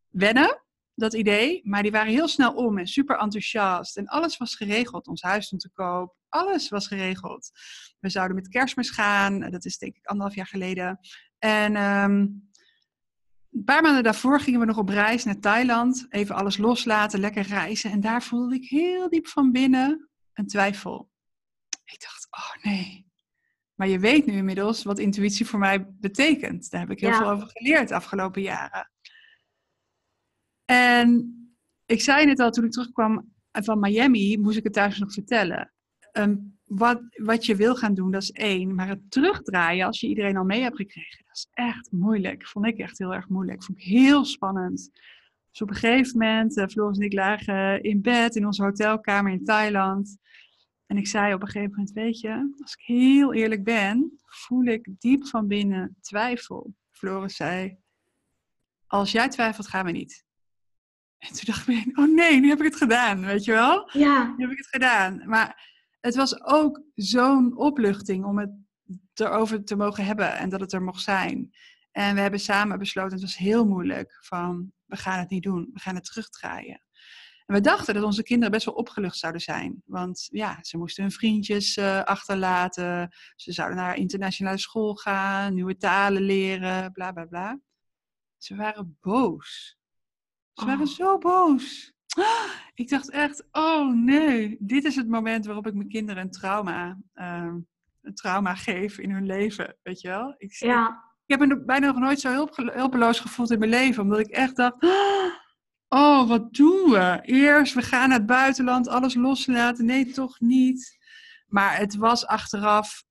Speaker 2: wennen, dat idee. Maar die waren heel snel om en super enthousiast. En alles was geregeld. Ons huis stond te koop. Alles was geregeld. We zouden met kerstmis gaan. Dat is denk ik anderhalf jaar geleden. En um, een paar maanden daarvoor gingen we nog op reis naar Thailand. Even alles loslaten, lekker reizen. En daar voelde ik heel diep van binnen een twijfel. Ik dacht, oh nee. Maar je weet nu inmiddels wat intuïtie voor mij betekent. Daar heb ik heel veel over geleerd de afgelopen jaren. En ik zei het al, toen ik terugkwam van Miami, moest ik het thuis nog vertellen. Ehm, wat, wat je wil gaan doen, dat is één. Maar het terugdraaien, als je iedereen al mee hebt gekregen, dat is echt moeilijk. Vond ik echt heel erg moeilijk. Vond ik heel spannend. Dus op een gegeven moment, uh, Floris en ik lagen in bed in onze hotelkamer in Thailand. En ik zei op een gegeven moment, weet je, als ik heel eerlijk ben, voel ik diep van binnen twijfel. Floris zei, als jij twijfelt, gaan we niet. En toen dacht ik, oh nee, nu heb ik het gedaan, weet je wel?
Speaker 1: Ja.
Speaker 2: Nu heb ik het gedaan. Maar het was ook zo'n opluchting om het erover te mogen hebben en dat het er mocht zijn. En we hebben samen besloten, het was heel moeilijk, van we gaan het niet doen, we gaan het terugdraaien. En we dachten dat onze kinderen best wel opgelucht zouden zijn. Want ja, ze moesten hun vriendjes uh, achterlaten. Ze zouden naar internationale school gaan, nieuwe talen leren, bla bla bla. Ze waren boos. Ze waren oh. zo boos. Ik dacht echt, oh nee, dit is het moment waarop ik mijn kinderen een trauma, uh, een trauma geef in hun leven, weet je wel? Ik,
Speaker 1: ja.
Speaker 2: ik heb me bijna nog nooit zo hulp, hulpeloos gevoeld in mijn leven, omdat ik echt dacht, oh, wat doen we? Eerst, we gaan naar het buitenland, alles loslaten. Nee, toch niet. Maar het was achteraf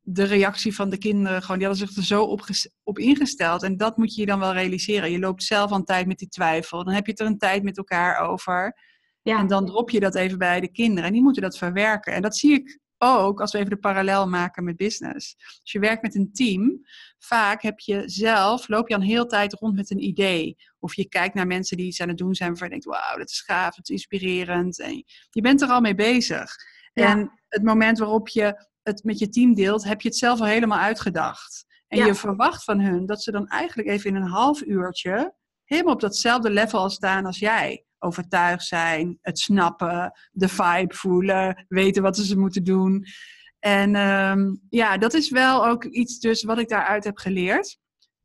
Speaker 2: de reactie van de kinderen. Gewoon, die hadden zich er zo op, op ingesteld. En dat moet je je dan wel realiseren. Je loopt zelf een tijd met die twijfel. Dan heb je het er een tijd met elkaar over. Ja. En dan drop je dat even bij de kinderen. En die moeten dat verwerken. En dat zie ik ook als we even de parallel maken met business. Als je werkt met een team, vaak heb je zelf, loop je al een heel tijd rond met een idee. Of je kijkt naar mensen die iets aan het doen zijn waarvan je denkt, wauw, dat is gaaf, dat is inspirerend. En je bent er al mee bezig. En het moment waarop je het met je team deelt, heb je het zelf al helemaal uitgedacht. En je verwacht van hun dat ze dan eigenlijk even in een half uurtje helemaal op datzelfde level staan als jij overtuigd zijn, het snappen, de vibe voelen, weten wat ze moeten doen. En ehm, ja, dat is wel ook iets dus wat ik daaruit heb geleerd.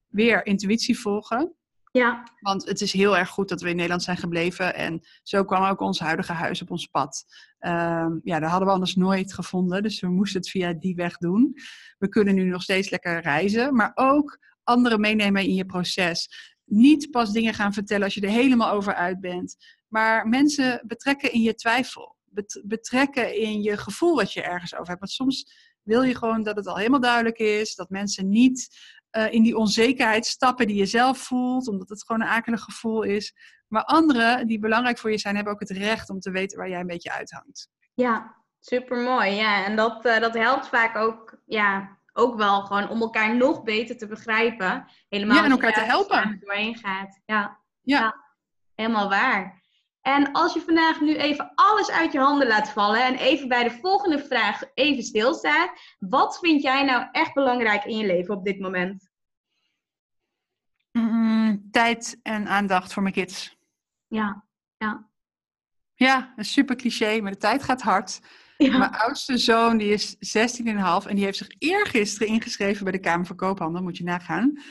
Speaker 2: Weer intuïtie volgen.
Speaker 1: Ja.
Speaker 2: Want het is heel erg goed dat we in Nederland zijn gebleven. En zo kwam ook ons huidige huis op ons pad. Um, ja, dat hadden we anders nooit gevonden. Dus we moesten het via die weg doen. We kunnen nu nog steeds lekker reizen. Maar ook anderen meenemen in je proces niet pas dingen gaan vertellen als je er helemaal over uit bent. Maar mensen betrekken in je twijfel. Betrekken in je gevoel wat je ergens over hebt. Want soms wil je gewoon dat het al helemaal duidelijk is. Dat mensen niet uh, in die onzekerheid stappen die je zelf voelt. Omdat het gewoon een akelig gevoel is. Maar anderen die belangrijk voor je zijn, hebben ook het recht om te weten waar jij een beetje uithangt.
Speaker 1: Ja, super mooi. Ja, en dat, uh, dat helpt vaak ook ja, ook wel gewoon om elkaar nog beter te begrijpen. Helemaal
Speaker 2: ja, en elkaar te helpen.
Speaker 1: Doorheen gaat. Ja. ja. Ja. helemaal waar. En als je vandaag nu even alles uit je handen laat vallen en even bij de volgende vraag even stilstaat. Wat vind jij nou echt belangrijk in je leven op dit moment?
Speaker 2: Mm, tijd en aandacht voor mijn kids.
Speaker 1: Ja, ja.
Speaker 2: Ja, een super cliché, maar de tijd gaat hard. Mijn oudste zoon die is 16,5 en die heeft zich eergisteren ingeschreven bij de Kamer van Koophandel, moet je nagaan.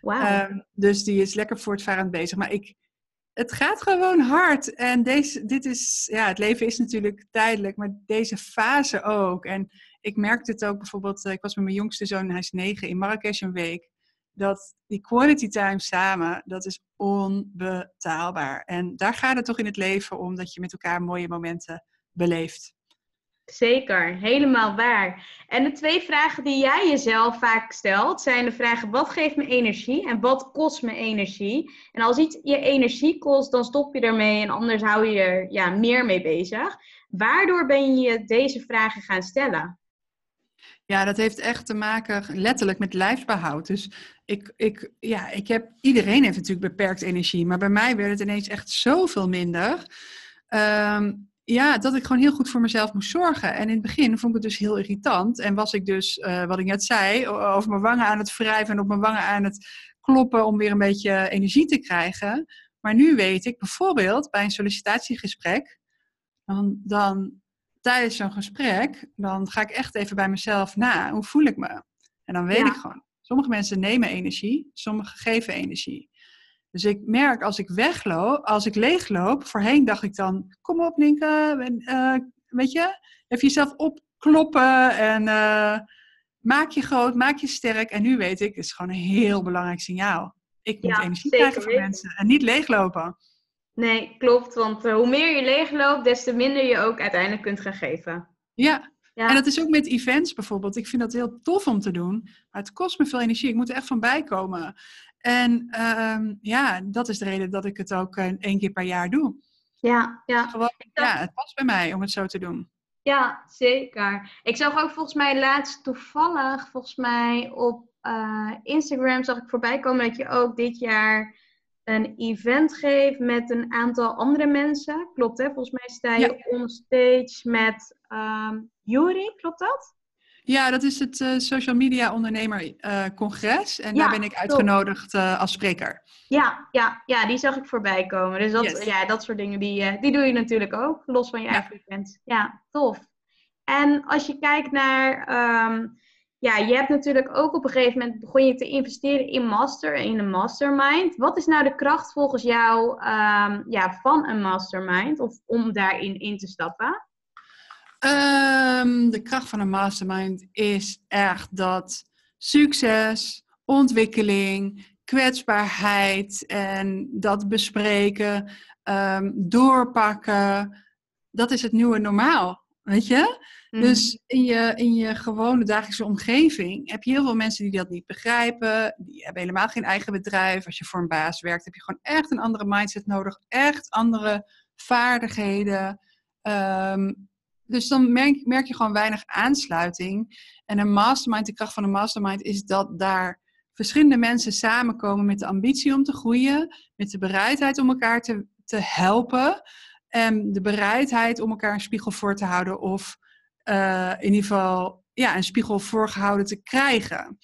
Speaker 1: Wow.
Speaker 2: Um, dus die is lekker voortvarend bezig. Maar ik, het gaat gewoon hard. En deze, dit is, ja, het leven is natuurlijk tijdelijk, maar deze fase ook. En ik merkte het ook bijvoorbeeld, eh, ik was met mijn jongste zoon, hij is negen, in Marrakesh een week. dat die quality time samen, dat is onbetaalbaar. En daar gaat het toch in het leven om dat je met elkaar mooie momenten beleeft.
Speaker 1: Zeker, helemaal waar. En de twee vragen die jij jezelf vaak stelt, zijn de vragen: wat geeft me energie en wat kost me energie? En als iets je energie kost, dan stop je ermee en anders hou je er ja, meer mee bezig. Waardoor ben je deze vragen gaan stellen?
Speaker 2: Ja, dat heeft echt te maken letterlijk met lijfsbehoud. Dus ik, ik, ja, ik heb, iedereen heeft natuurlijk beperkt energie, maar bij mij werd het ineens echt zoveel minder. Um, ja, dat ik gewoon heel goed voor mezelf moest zorgen. En in het begin vond ik het dus heel irritant. En was ik dus, uh, wat ik net zei, over mijn wangen aan het wrijven en op mijn wangen aan het kloppen om weer een beetje energie te krijgen. Maar nu weet ik bijvoorbeeld bij een sollicitatiegesprek, dan, dan tijdens zo'n gesprek, dan ga ik echt even bij mezelf na. Hoe voel ik me? En dan weet ik gewoon, sommige mensen nemen energie, sommige geven energie. Dus ik merk als ik wegloop, als ik leegloop, voorheen dacht ik dan, kom op Ninke, uh, weet je, even jezelf opkloppen en uh, maak je groot, maak je sterk. En nu weet ik, het is gewoon een heel belangrijk signaal. Ik moet energie krijgen van mensen en niet leeglopen.
Speaker 1: Nee, klopt, want uh, hoe meer je leegloopt, des te minder je ook uiteindelijk kunt gaan geven.
Speaker 2: Ja, ja. En dat is ook met events bijvoorbeeld. Ik vind dat heel tof om te doen. Maar het kost me veel energie. Ik moet er echt van bijkomen. En uh, ja, dat is de reden dat ik het ook uh, één keer per jaar doe.
Speaker 1: Ja, ja.
Speaker 2: Gewoon, ja, het past bij mij om het zo te doen.
Speaker 1: Ja, zeker. Ik zag ook volgens mij laatst toevallig, volgens mij op uh, Instagram zag ik voorbij komen dat je ook dit jaar een event geeft met een aantal andere mensen. Klopt hè? Volgens mij sta je ja. on stage met um, Juri, klopt dat?
Speaker 2: Ja, dat is het uh, Social Media Ondernemer uh, Congres. En daar ben ik uitgenodigd uh, als spreker.
Speaker 1: Ja, ja, ja, die zag ik voorbij komen. Dus dat, yes. ja, dat soort dingen, die, die doe je natuurlijk ook, los van je ja. eigen event. Ja, tof. En als je kijkt naar... Um, ja, je hebt natuurlijk ook op een gegeven moment begon je te investeren in master, in een mastermind. Wat is nou de kracht volgens jou um, ja, van een mastermind of om daarin in te stappen?
Speaker 2: Um, de kracht van een mastermind is echt dat succes, ontwikkeling, kwetsbaarheid en dat bespreken, um, doorpakken, dat is het nieuwe normaal. Weet je? Mm. Dus in je, in je gewone dagelijkse omgeving heb je heel veel mensen die dat niet begrijpen. Die hebben helemaal geen eigen bedrijf. Als je voor een baas werkt, heb je gewoon echt een andere mindset nodig. Echt andere vaardigheden. Um, dus dan merk, merk je gewoon weinig aansluiting. En een mastermind, de kracht van een mastermind, is dat daar verschillende mensen samenkomen met de ambitie om te groeien, met de bereidheid om elkaar te, te helpen. En de bereidheid om elkaar een spiegel voor te houden of uh, in ieder geval ja, een spiegel voorgehouden te krijgen.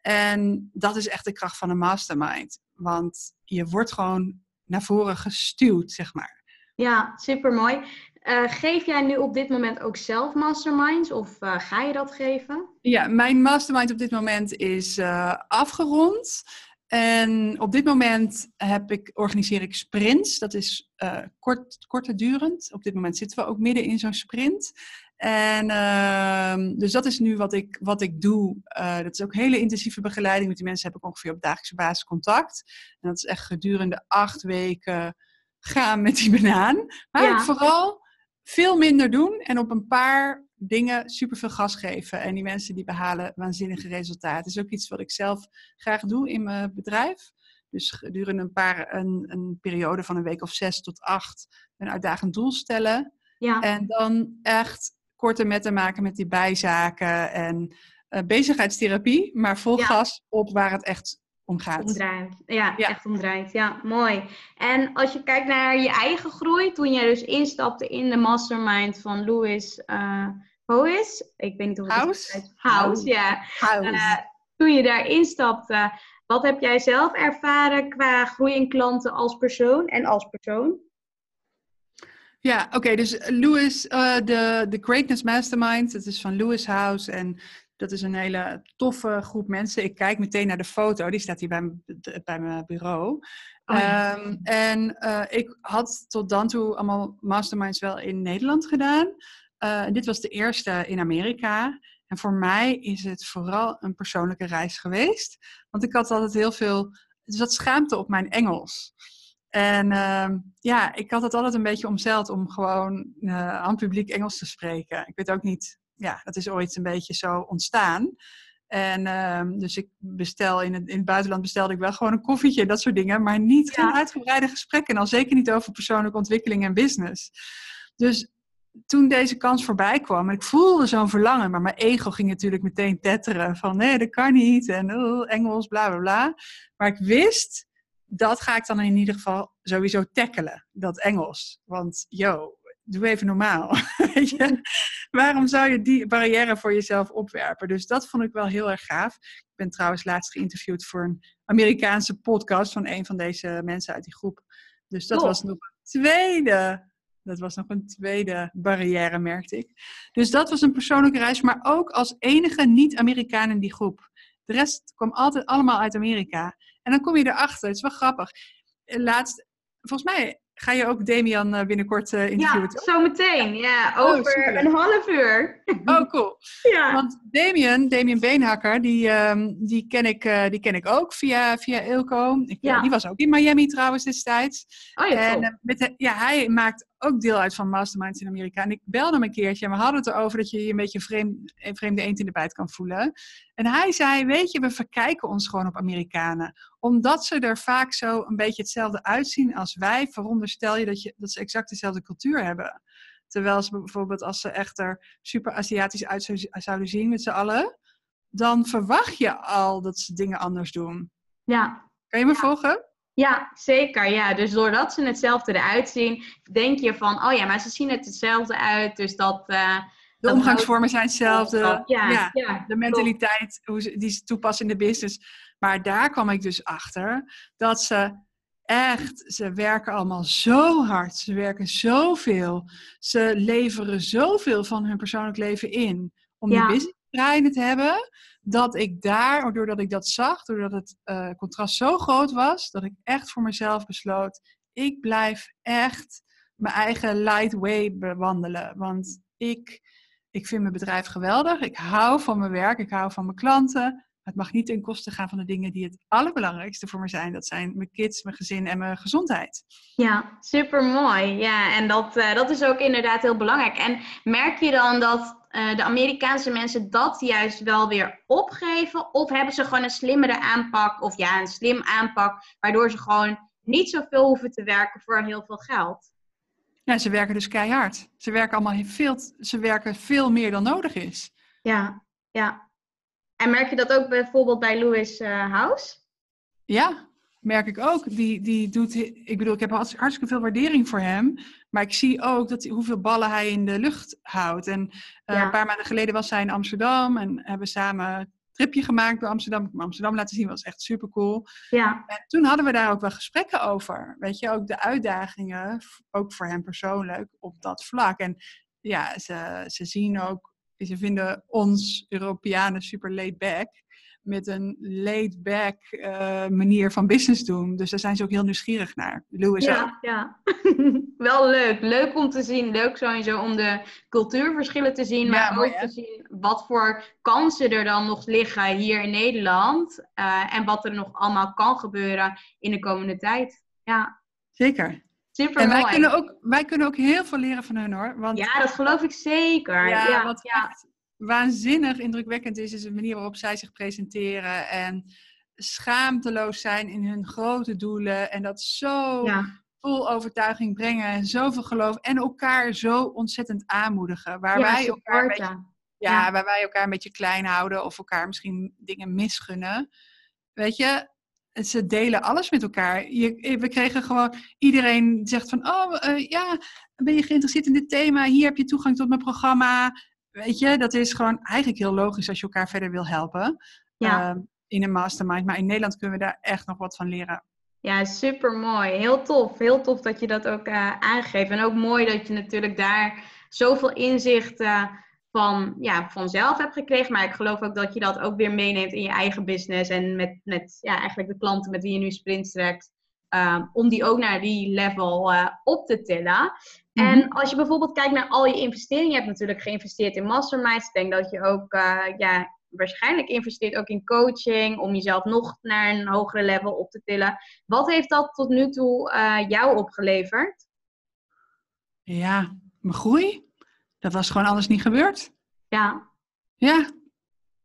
Speaker 2: En dat is echt de kracht van een mastermind. Want je wordt gewoon naar voren gestuurd, zeg maar.
Speaker 1: Ja, super mooi. Uh, geef jij nu op dit moment ook zelf masterminds of uh, ga je dat geven?
Speaker 2: Ja, mijn mastermind op dit moment is uh, afgerond. En op dit moment heb ik, organiseer ik sprints. Dat is kort, korte durend. Op dit moment zitten we ook midden in zo'n sprint. En uh, dus dat is nu wat ik, wat ik doe. Uh, dat is ook hele intensieve begeleiding. Met die mensen heb ik ongeveer op dagelijkse basis contact. En dat is echt gedurende acht weken gaan met die banaan. Maar ja. vooral veel minder doen en op een paar dingen superveel gas geven. En die mensen die behalen waanzinnige resultaten. Dat is ook iets wat ik zelf graag doe in mijn bedrijf. Dus gedurende een, paar, een, een periode van een week of zes tot acht een uitdagend doel stellen. Ja. En dan echt korte metten maken met die bijzaken en uh, bezigheidstherapie, maar vol ja. gas op waar het echt om gaat.
Speaker 1: Omdraait. Ja, ja, echt omdraait. Ja, mooi. En als je kijkt naar je eigen groei, toen jij dus instapte in de mastermind van Louis uh, Hoes, ik weet niet of het
Speaker 2: House?
Speaker 1: is. House, ja. House. Uh, toen je daar instapte, wat heb jij zelf ervaren qua groei in klanten als persoon en als persoon?
Speaker 2: Ja, oké. Okay, dus Louis, uh, de, de Greatness Mastermind, dat is van Louis House. En dat is een hele toffe groep mensen. Ik kijk meteen naar de foto, die staat hier bij, bij mijn bureau. Oh, ja. um, en uh, ik had tot dan toe allemaal masterminds wel in Nederland gedaan. Uh, dit was de eerste in Amerika. En voor mij is het vooral een persoonlijke reis geweest. Want ik had altijd heel veel, er zat schaamte op mijn Engels. En ehm, ja, ik had het altijd een beetje omzeild om gewoon uh, aan publiek Engels te spreken. Ik weet ook niet, ja, dat is ooit een beetje zo ontstaan. En uh, dus ik bestel in het, in het buitenland bestelde ik wel gewoon een koffietje, dat soort dingen. Maar niet geen uitgebreide gesprekken. En al zeker niet over persoonlijke ontwikkeling en business. Dus toen deze kans voorbij kwam, en ik voelde zo'n verlangen, maar mijn ego ging natuurlijk meteen tetteren van nee, dat kan niet en oh, Engels, bla bla bla. Maar ik wist, dat ga ik dan in ieder geval sowieso tackelen, dat Engels. Want yo, doe even normaal. Waarom zou je die barrière voor jezelf opwerpen? Dus dat vond ik wel heel erg gaaf. Ik ben trouwens laatst geïnterviewd voor een Amerikaanse podcast van een van deze mensen uit die groep. Dus dat was nog een tweede. Dat was nog een tweede barrière, merkte ik. Dus dat was een persoonlijke reis, maar ook als enige niet-Amerikaan in die groep. De rest kwam altijd allemaal uit Amerika. En dan kom je erachter, het is wel grappig. Laatst, volgens mij Ga je ook Damian eh, binnenkort uh, interviewen?
Speaker 1: Ja, zometeen. Ja, oh, over een half uur.
Speaker 2: Oh, cool. ja. Want Damian, Damian Beenhakker, die, um, die, ken, ik, uh, die ken ik ook via, via Ilko. Ik, ja. Die was ook in Miami trouwens destijds.
Speaker 1: Oh ja,
Speaker 2: en, met de, ja, hij maakt ook deel uit van Masterminds in Amerika. En ik belde hem een keertje en we hadden het erover dat je je een beetje vreemd, vreemde eend in de bijt kan voelen. En hij zei, weet je, we verkijken ons gewoon op Amerikanen. Omdat ze er vaak zo een beetje hetzelfde uitzien als wij, veronderstel je dat, je dat ze exact dezelfde cultuur hebben. Terwijl ze bijvoorbeeld als ze echt er super Aziatisch uit zouden zien met z'n allen, dan verwacht je al dat ze dingen anders doen.
Speaker 1: Ja.
Speaker 2: Kan je me volgen?
Speaker 1: Ja, zeker. Ja. Dus doordat ze hetzelfde eruit zien, denk je van, oh ja, maar ze zien het hetzelfde uit. Dus dat. Uh,
Speaker 2: de omgangsvormen zijn hetzelfde. Ja, ja, de mentaliteit hoe ze, die ze toepassen in de business. Maar daar kwam ik dus achter dat ze echt, ze werken allemaal zo hard. Ze werken zoveel. Ze leveren zoveel van hun persoonlijk leven in. Om die business draaiende te hebben dat ik daar, doordat ik dat zag, doordat het uh, contrast zo groot was, dat ik echt voor mezelf besloot, ik blijf echt mijn eigen light way bewandelen. Want ik, ik vind mijn bedrijf geweldig. Ik hou van mijn werk. Ik hou van mijn klanten. Het mag niet ten koste gaan van de dingen die het allerbelangrijkste voor me zijn. Dat zijn mijn kids, mijn gezin en mijn gezondheid.
Speaker 1: Ja, super mooi. Ja, en dat, uh, dat is ook inderdaad heel belangrijk. En merk je dan dat uh, de Amerikaanse mensen dat juist wel weer opgeven? Of hebben ze gewoon een slimmere aanpak? Of ja, een slim aanpak, waardoor ze gewoon niet zoveel hoeven te werken voor heel veel geld?
Speaker 2: Ja, ze werken dus keihard. Ze werken allemaal veel, ze werken veel meer dan nodig is.
Speaker 1: Ja, ja. En merk je dat ook bijvoorbeeld bij Louis uh, House?
Speaker 2: Ja, merk ik ook. Die, die doet, ik bedoel, ik heb hartstikke veel waardering voor hem. Maar ik zie ook dat, hoeveel ballen hij in de lucht houdt. En uh, een paar maanden geleden was hij in Amsterdam en hebben samen een tripje gemaakt door Amsterdam. Amsterdam laten zien was echt super cool.
Speaker 1: Ja.
Speaker 2: En toen hadden we daar ook wel gesprekken over. Weet je, ook de uitdagingen, ook voor hem persoonlijk, op dat vlak. En ja, ze, ze zien ook ze vinden ons Europeanen super laid back. Met een laid back uh, manier van business doen. Dus daar zijn ze ook heel nieuwsgierig naar. Lou is
Speaker 1: ja,
Speaker 2: ook.
Speaker 1: ja. wel leuk. Leuk om te zien. Leuk sowieso om de cultuurverschillen te zien. Maar ook te zien wat voor kansen er dan nog liggen hier in Nederland. Uh, en wat er nog allemaal kan gebeuren in de komende tijd. Ja.
Speaker 2: Zeker.
Speaker 1: Super
Speaker 2: en wij kunnen, ook, wij kunnen ook heel veel leren van hun hoor. Want,
Speaker 1: ja, dat geloof ik zeker.
Speaker 2: Ja,
Speaker 1: ja
Speaker 2: wat echt waanzinnig indrukwekkend is, is de manier waarop zij zich presenteren. En schaamteloos zijn in hun grote doelen. En dat zo vol overtuiging brengen. En zoveel geloof. En elkaar zo ontzettend aanmoedigen. Waar wij elkaar een beetje, ja, waar wij elkaar een beetje klein houden. Of elkaar misschien dingen misgunnen. Weet je, ze delen alles met elkaar. Je, we kregen gewoon, iedereen zegt van, oh uh, ja, ben je geïnteresseerd in dit thema? Hier heb je toegang tot mijn programma. Weet je, dat is gewoon eigenlijk heel logisch als je elkaar verder wil helpen.
Speaker 1: Ja.
Speaker 2: Uh, in een mastermind. Maar in Nederland kunnen we daar echt nog wat van leren.
Speaker 1: Ja, super mooi. Heel tof. Heel tof dat je dat ook uh, aangeeft. En ook mooi dat je natuurlijk daar zoveel inzicht van, ja, vanzelf hebt gekregen. Maar ik geloof ook dat je dat ook weer meeneemt in je eigen business. En met, met ja, eigenlijk de klanten met wie je nu sprint trekt. Ehm, om die ook naar die level uh, op te tillen. En
Speaker 2: Mhm.
Speaker 1: als je bijvoorbeeld kijkt naar al je investeringen, je hebt natuurlijk geïnvesteerd in masterminds. Ik denk dat je ook uh, ja, waarschijnlijk investeert ook in coaching om jezelf nog naar een hogere level op te tillen. Wat heeft dat tot nu toe uh, jou opgeleverd?
Speaker 2: Ja, mijn groei. Dat was gewoon anders niet gebeurd.
Speaker 1: Ja.
Speaker 2: Ja.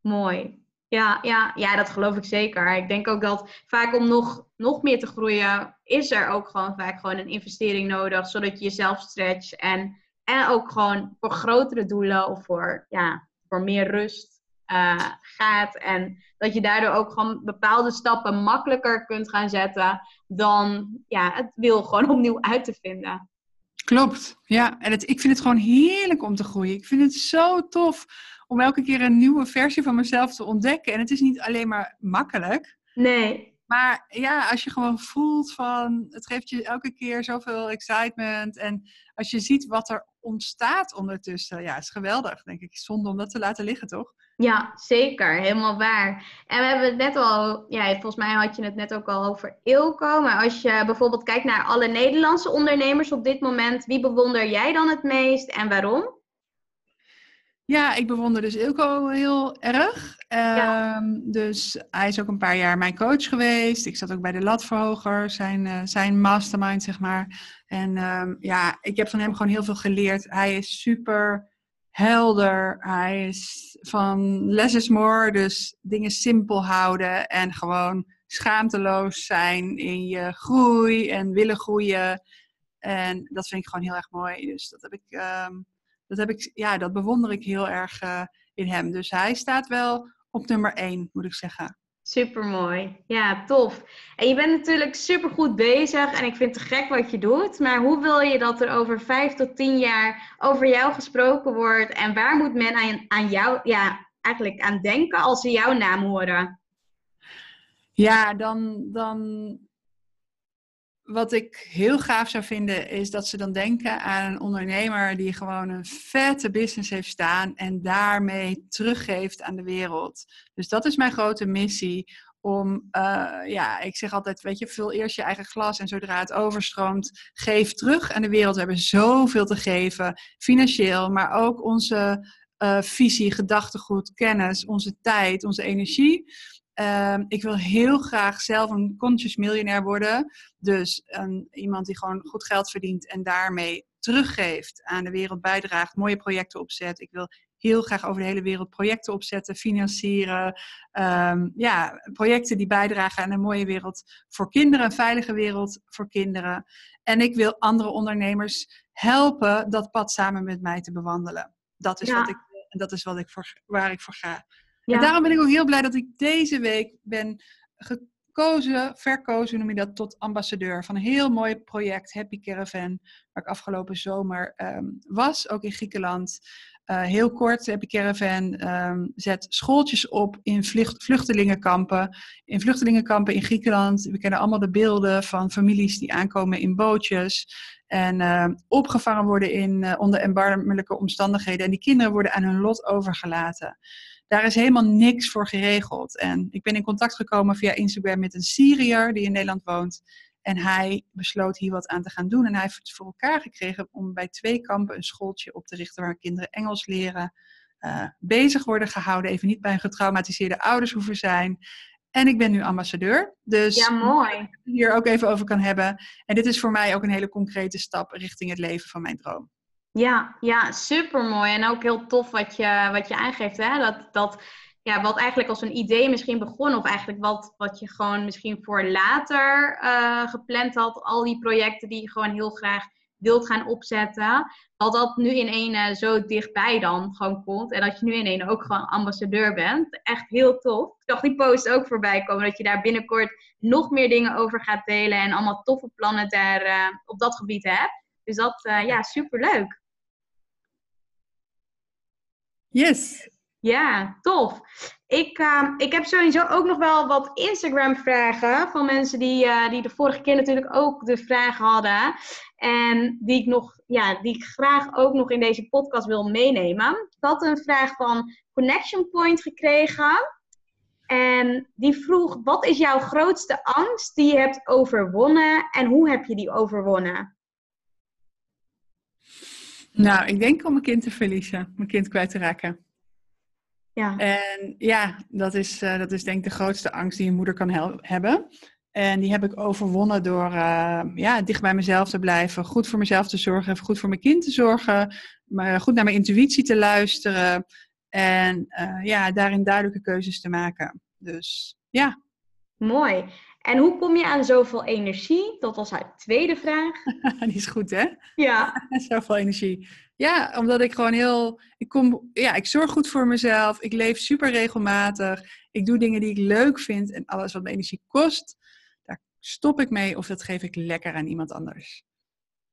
Speaker 1: Mooi. Ja, ja, ja, dat geloof ik zeker. Ik denk ook dat vaak om nog, nog meer te groeien, is er ook gewoon vaak gewoon een investering nodig, zodat je jezelf stretcht en, en ook gewoon voor grotere doelen of voor, ja, voor meer rust uh, gaat. En dat je daardoor ook gewoon bepaalde stappen makkelijker kunt gaan zetten dan ja, het wil gewoon opnieuw uit te vinden.
Speaker 2: Klopt, ja. En het, ik vind het gewoon heerlijk om te groeien. Ik vind het zo tof om elke keer een nieuwe versie van mezelf te ontdekken. En het is niet alleen maar makkelijk.
Speaker 1: Nee.
Speaker 2: Maar ja, als je gewoon voelt van, het geeft je elke keer zoveel excitement. En als je ziet wat er ontstaat ondertussen, ja, is geweldig, denk ik. Zonde om dat te laten liggen, toch?
Speaker 1: Ja, zeker. Helemaal waar. En we hebben het net al, ja, volgens mij had je het net ook al over Ilko. Maar als je bijvoorbeeld kijkt naar alle Nederlandse ondernemers op dit moment, wie bewonder jij dan het meest en waarom?
Speaker 2: Ja, ik bewonder dus Ilko heel erg.
Speaker 1: Ja.
Speaker 2: Um, dus hij is ook een paar jaar mijn coach geweest. Ik zat ook bij de Latverhoger, zijn, uh, zijn mastermind, zeg maar. En um, ja, ik heb van hem gewoon heel veel geleerd. Hij is super helder. Hij is van less is more, dus dingen simpel houden en gewoon schaamteloos zijn in je groei en willen groeien. En dat vind ik gewoon heel erg mooi. Dus dat heb ik, um, dat heb ik, ja, dat bewonder ik heel erg uh, in hem. Dus hij staat wel op nummer één, moet ik zeggen.
Speaker 1: Super mooi. Ja, tof. En je bent natuurlijk super goed bezig en ik vind het gek wat je doet. Maar hoe wil je dat er over vijf tot tien jaar over jou gesproken wordt? En waar moet men aan, aan jou, ja, eigenlijk aan denken als ze jouw naam horen?
Speaker 2: Ja, dan, dan. Wat ik heel gaaf zou vinden, is dat ze dan denken aan een ondernemer die gewoon een vette business heeft staan en daarmee teruggeeft aan de wereld. Dus dat is mijn grote missie. Om, uh, ja, ik zeg altijd, weet je, vul eerst je eigen glas en zodra het overstroomt, geef terug aan de wereld. We hebben zoveel te geven, financieel, maar ook onze uh, visie, gedachtegoed, kennis, onze tijd, onze energie. Uh, ik wil heel graag zelf een conscious miljonair worden. Dus iemand die gewoon goed geld verdient en daarmee teruggeeft aan de wereld, bijdraagt, mooie projecten opzet. Ik wil heel graag over de hele wereld projecten opzetten, financieren. Um, ja, projecten die bijdragen aan een mooie wereld voor kinderen, een veilige wereld voor kinderen. En ik wil andere ondernemers helpen dat pad samen met mij te bewandelen. Dat is,
Speaker 1: Ja.
Speaker 2: wat, ik, dat is wat ik voor, waar ik voor ga. En daarom ben ik ook heel blij dat ik deze week ben gekozen, verkozen noem je dat, tot ambassadeur van een heel mooi project, Happy Caravan, waar ik afgelopen zomer ehm, was, ook in Griekenland. Uh, heel kort, Happy Caravan ehm, zet schooltjes op in vlucht, vluchtelingenkampen. In vluchtelingenkampen in Griekenland. We kennen allemaal de beelden van families die aankomen in bootjes. En uh, opgevangen worden in, uh, onder erbarmelijke omstandigheden. En die kinderen worden aan hun lot overgelaten. Daar is helemaal niks voor geregeld. En ik ben in contact gekomen via Instagram met een Syriër die in Nederland woont. En hij besloot hier wat aan te gaan doen. En hij heeft het voor elkaar gekregen om bij twee kampen een schooltje op te richten waar kinderen Engels leren. Uh, bezig worden gehouden. Even niet bij een getraumatiseerde ouders hoeven zijn. En ik ben nu ambassadeur. Dus
Speaker 1: Ja, mooi.
Speaker 2: hier ook even over kan hebben. En dit is voor mij ook een hele concrete stap richting het leven van mijn droom.
Speaker 1: Ja, ja, super mooi. En ook heel tof wat je, wat je aangeeft. Hè? Dat, dat, ja, wat eigenlijk als een idee misschien begon, of eigenlijk wat, wat je gewoon misschien voor later uh, gepland had, al die projecten die je gewoon heel graag wilt gaan opzetten, dat dat nu in één uh, zo dichtbij dan gewoon komt. En dat je nu in één ook gewoon ambassadeur bent. Echt heel tof. Ik zag die post ook voorbij komen, dat je daar binnenkort nog meer dingen over gaat delen en allemaal toffe plannen daar uh, op dat gebied hebt. Dus dat, ja, super leuk.
Speaker 2: Yes.
Speaker 1: Ja, tof. Ik, uh, ik heb sowieso ook nog wel wat Instagram-vragen van mensen die, uh, die de vorige keer natuurlijk ook de vragen hadden. En die ik, nog, ja, die ik graag ook nog in deze podcast wil meenemen. Ik had een vraag van Connection Point gekregen. En die vroeg: wat is jouw grootste angst die je hebt overwonnen en hoe heb je die overwonnen?
Speaker 2: Nou, ik denk om mijn kind te verliezen, mijn kind kwijt te raken. Ja. En ja, dat is, uh, dat is denk ik de grootste angst die een moeder kan hebben. En die heb ik overwonnen door uh, ja, dicht bij mezelf te blijven, goed voor mezelf te zorgen, goed voor mijn kind te zorgen, maar goed naar mijn intuïtie te luisteren en uh, ja, daarin duidelijke keuzes te maken. Dus ja.
Speaker 1: Mooi. En hoe kom je aan zoveel energie? Dat was haar tweede vraag.
Speaker 2: Die is goed, hè?
Speaker 1: Ja.
Speaker 2: zoveel energie. Ja, omdat ik gewoon heel. Ik, kom, ja, ik zorg goed voor mezelf. Ik leef super regelmatig. Ik doe dingen die ik leuk vind. En alles wat me energie kost, daar stop ik mee of dat geef ik lekker aan iemand anders.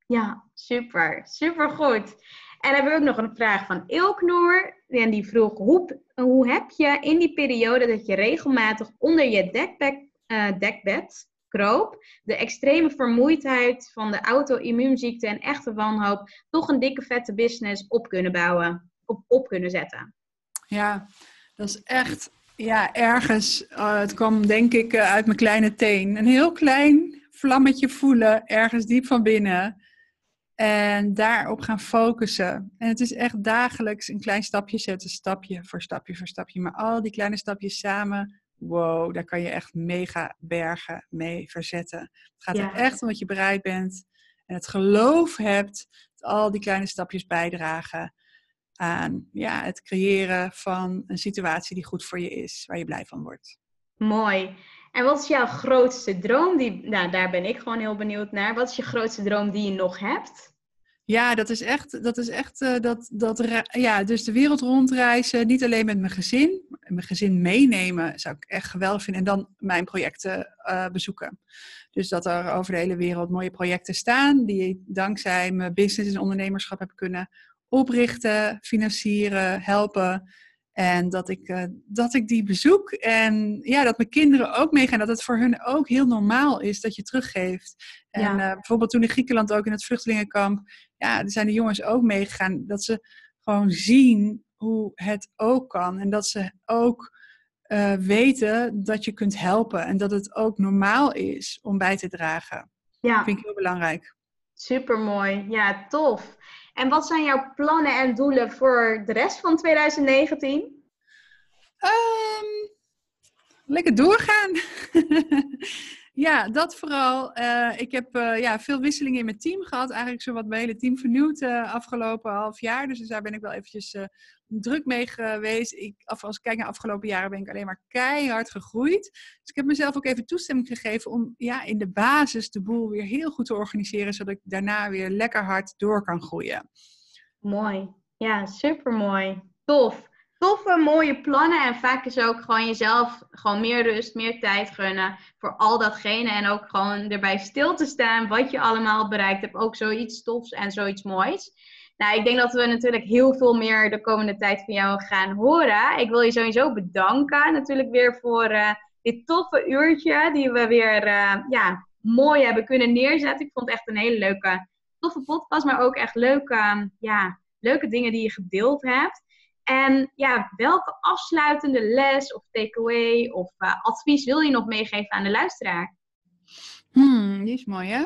Speaker 1: Ja, super. Super goed. En dan hebben we ook nog een vraag van Ilknoor. En die vroeg: hoe, hoe heb je in die periode dat je regelmatig onder je dekbed, uh, dekbed kroop, de extreme vermoeidheid van de auto-immuunziekte en echte wanhoop, toch een dikke vette business op kunnen bouwen, op, op kunnen zetten?
Speaker 2: Ja, dat is echt, ja, ergens, uh, het kwam denk ik uh, uit mijn kleine teen. Een heel klein vlammetje voelen, ergens diep van binnen. En daarop gaan focussen. En het is echt dagelijks een klein stapje zetten, stapje voor stapje voor stapje. Maar al die kleine stapjes samen, wow, daar kan je echt mega bergen mee verzetten. Het gaat er echt om dat je bereid bent en het geloof hebt dat al die kleine stapjes bijdragen aan ja, het creëren van een situatie die goed voor je is, waar je blij van wordt.
Speaker 1: Mooi. En wat is jouw grootste droom? Die, nou, daar ben ik gewoon heel benieuwd naar. Wat is je grootste droom die je nog hebt?
Speaker 2: Ja, dat is echt, dat is echt uh, dat, dat, ja, dus de wereld rondreizen, niet alleen met mijn gezin, mijn gezin meenemen zou ik echt geweldig vinden en dan mijn projecten uh, bezoeken. Dus dat er over de hele wereld mooie projecten staan die dankzij mijn business en ondernemerschap heb kunnen oprichten, financieren, helpen. En dat ik, uh, dat ik die bezoek en ja, dat mijn kinderen ook meegaan. Dat het voor hun ook heel normaal is dat je teruggeeft. En ja. uh, bijvoorbeeld toen in Griekenland ook in het vluchtelingenkamp. Ja, er zijn de jongens ook meegegaan. Dat ze gewoon zien hoe het ook kan. En dat ze ook uh, weten dat je kunt helpen. En dat het ook normaal is om bij te dragen. Ja. Dat vind ik heel belangrijk.
Speaker 1: Supermooi. Ja, tof. En wat zijn jouw plannen en doelen voor de rest van 2019? Um,
Speaker 2: ehm, lekker doorgaan. ja, dat vooral. Uh, ik heb uh, ja, veel wisselingen in mijn team gehad. Eigenlijk zo wat mijn hele team vernieuwd uh, afgelopen half jaar. Dus daar ben ik wel eventjes druk mee geweest. Ik, als ik kijk naar de afgelopen jaren ben ik alleen maar keihard gegroeid. Dus ik heb mezelf ook even toestemming gegeven om ja, in de basis de boel weer heel goed te organiseren. Zodat ik daarna weer lekker hard door kan groeien.
Speaker 1: Mooi. Ja, super mooi. Tof. Toffe, mooie plannen. En vaak is ook gewoon jezelf gewoon meer rust, meer tijd gunnen voor al datgene. En ook gewoon erbij stil te staan wat je allemaal bereikt hebt. Ook zoiets tofs en zoiets moois. Nou, ik denk dat we natuurlijk heel veel meer de komende tijd van jou gaan horen. Ik wil je sowieso bedanken natuurlijk weer voor uh, dit toffe uurtje die we weer uh, ja, mooi hebben kunnen neerzetten. Ik vond het echt een hele leuke, toffe podcast, maar ook echt leuke, ja, leuke dingen die je gedeeld hebt. En ja, welke afsluitende les of takeaway of uh, advies wil je nog meegeven aan de luisteraar?
Speaker 2: Hmm, die is mooi hè?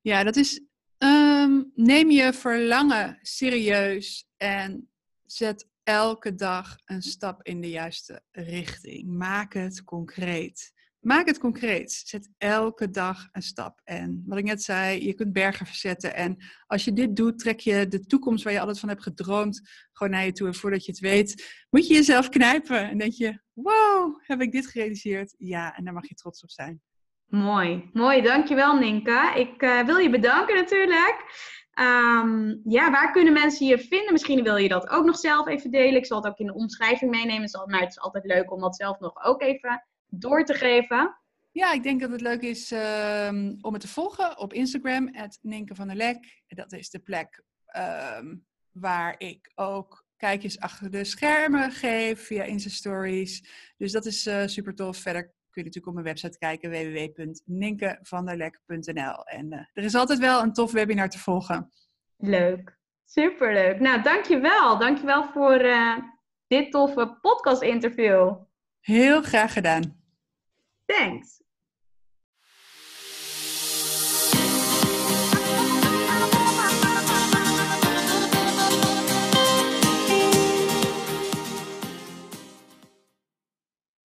Speaker 2: Ja, dat is Um, neem je verlangen serieus en zet elke dag een stap in de juiste richting. Maak het concreet. Maak het concreet. Zet elke dag een stap. En wat ik net zei, je kunt bergen verzetten. En als je dit doet, trek je de toekomst waar je altijd van hebt gedroomd gewoon naar je toe. En voordat je het weet, moet je jezelf knijpen. En denk je, wow, heb ik dit gerealiseerd? Ja, en daar mag je trots op zijn.
Speaker 1: Mooi, mooi. Dankjewel Ninka. Ik uh, wil je bedanken natuurlijk. Um, ja, waar kunnen mensen je vinden? Misschien wil je dat ook nog zelf even delen. Ik zal het ook in de omschrijving meenemen. Maar het is altijd leuk om dat zelf nog ook even door te geven.
Speaker 2: Ja, ik denk dat het leuk is um, om het te volgen op Instagram, Ninke van der Lek. Dat is de plek um, waar ik ook kijkjes achter de schermen geef via Insta Stories. Dus dat is uh, super tof. Verder kun je natuurlijk op mijn website kijken, www.ninkevanderlek.nl. En uh, er is altijd wel een tof webinar te volgen.
Speaker 1: Leuk, superleuk. Nou, dankjewel. Dankjewel voor uh, dit toffe podcast interview.
Speaker 2: Heel graag gedaan.
Speaker 1: Thanks.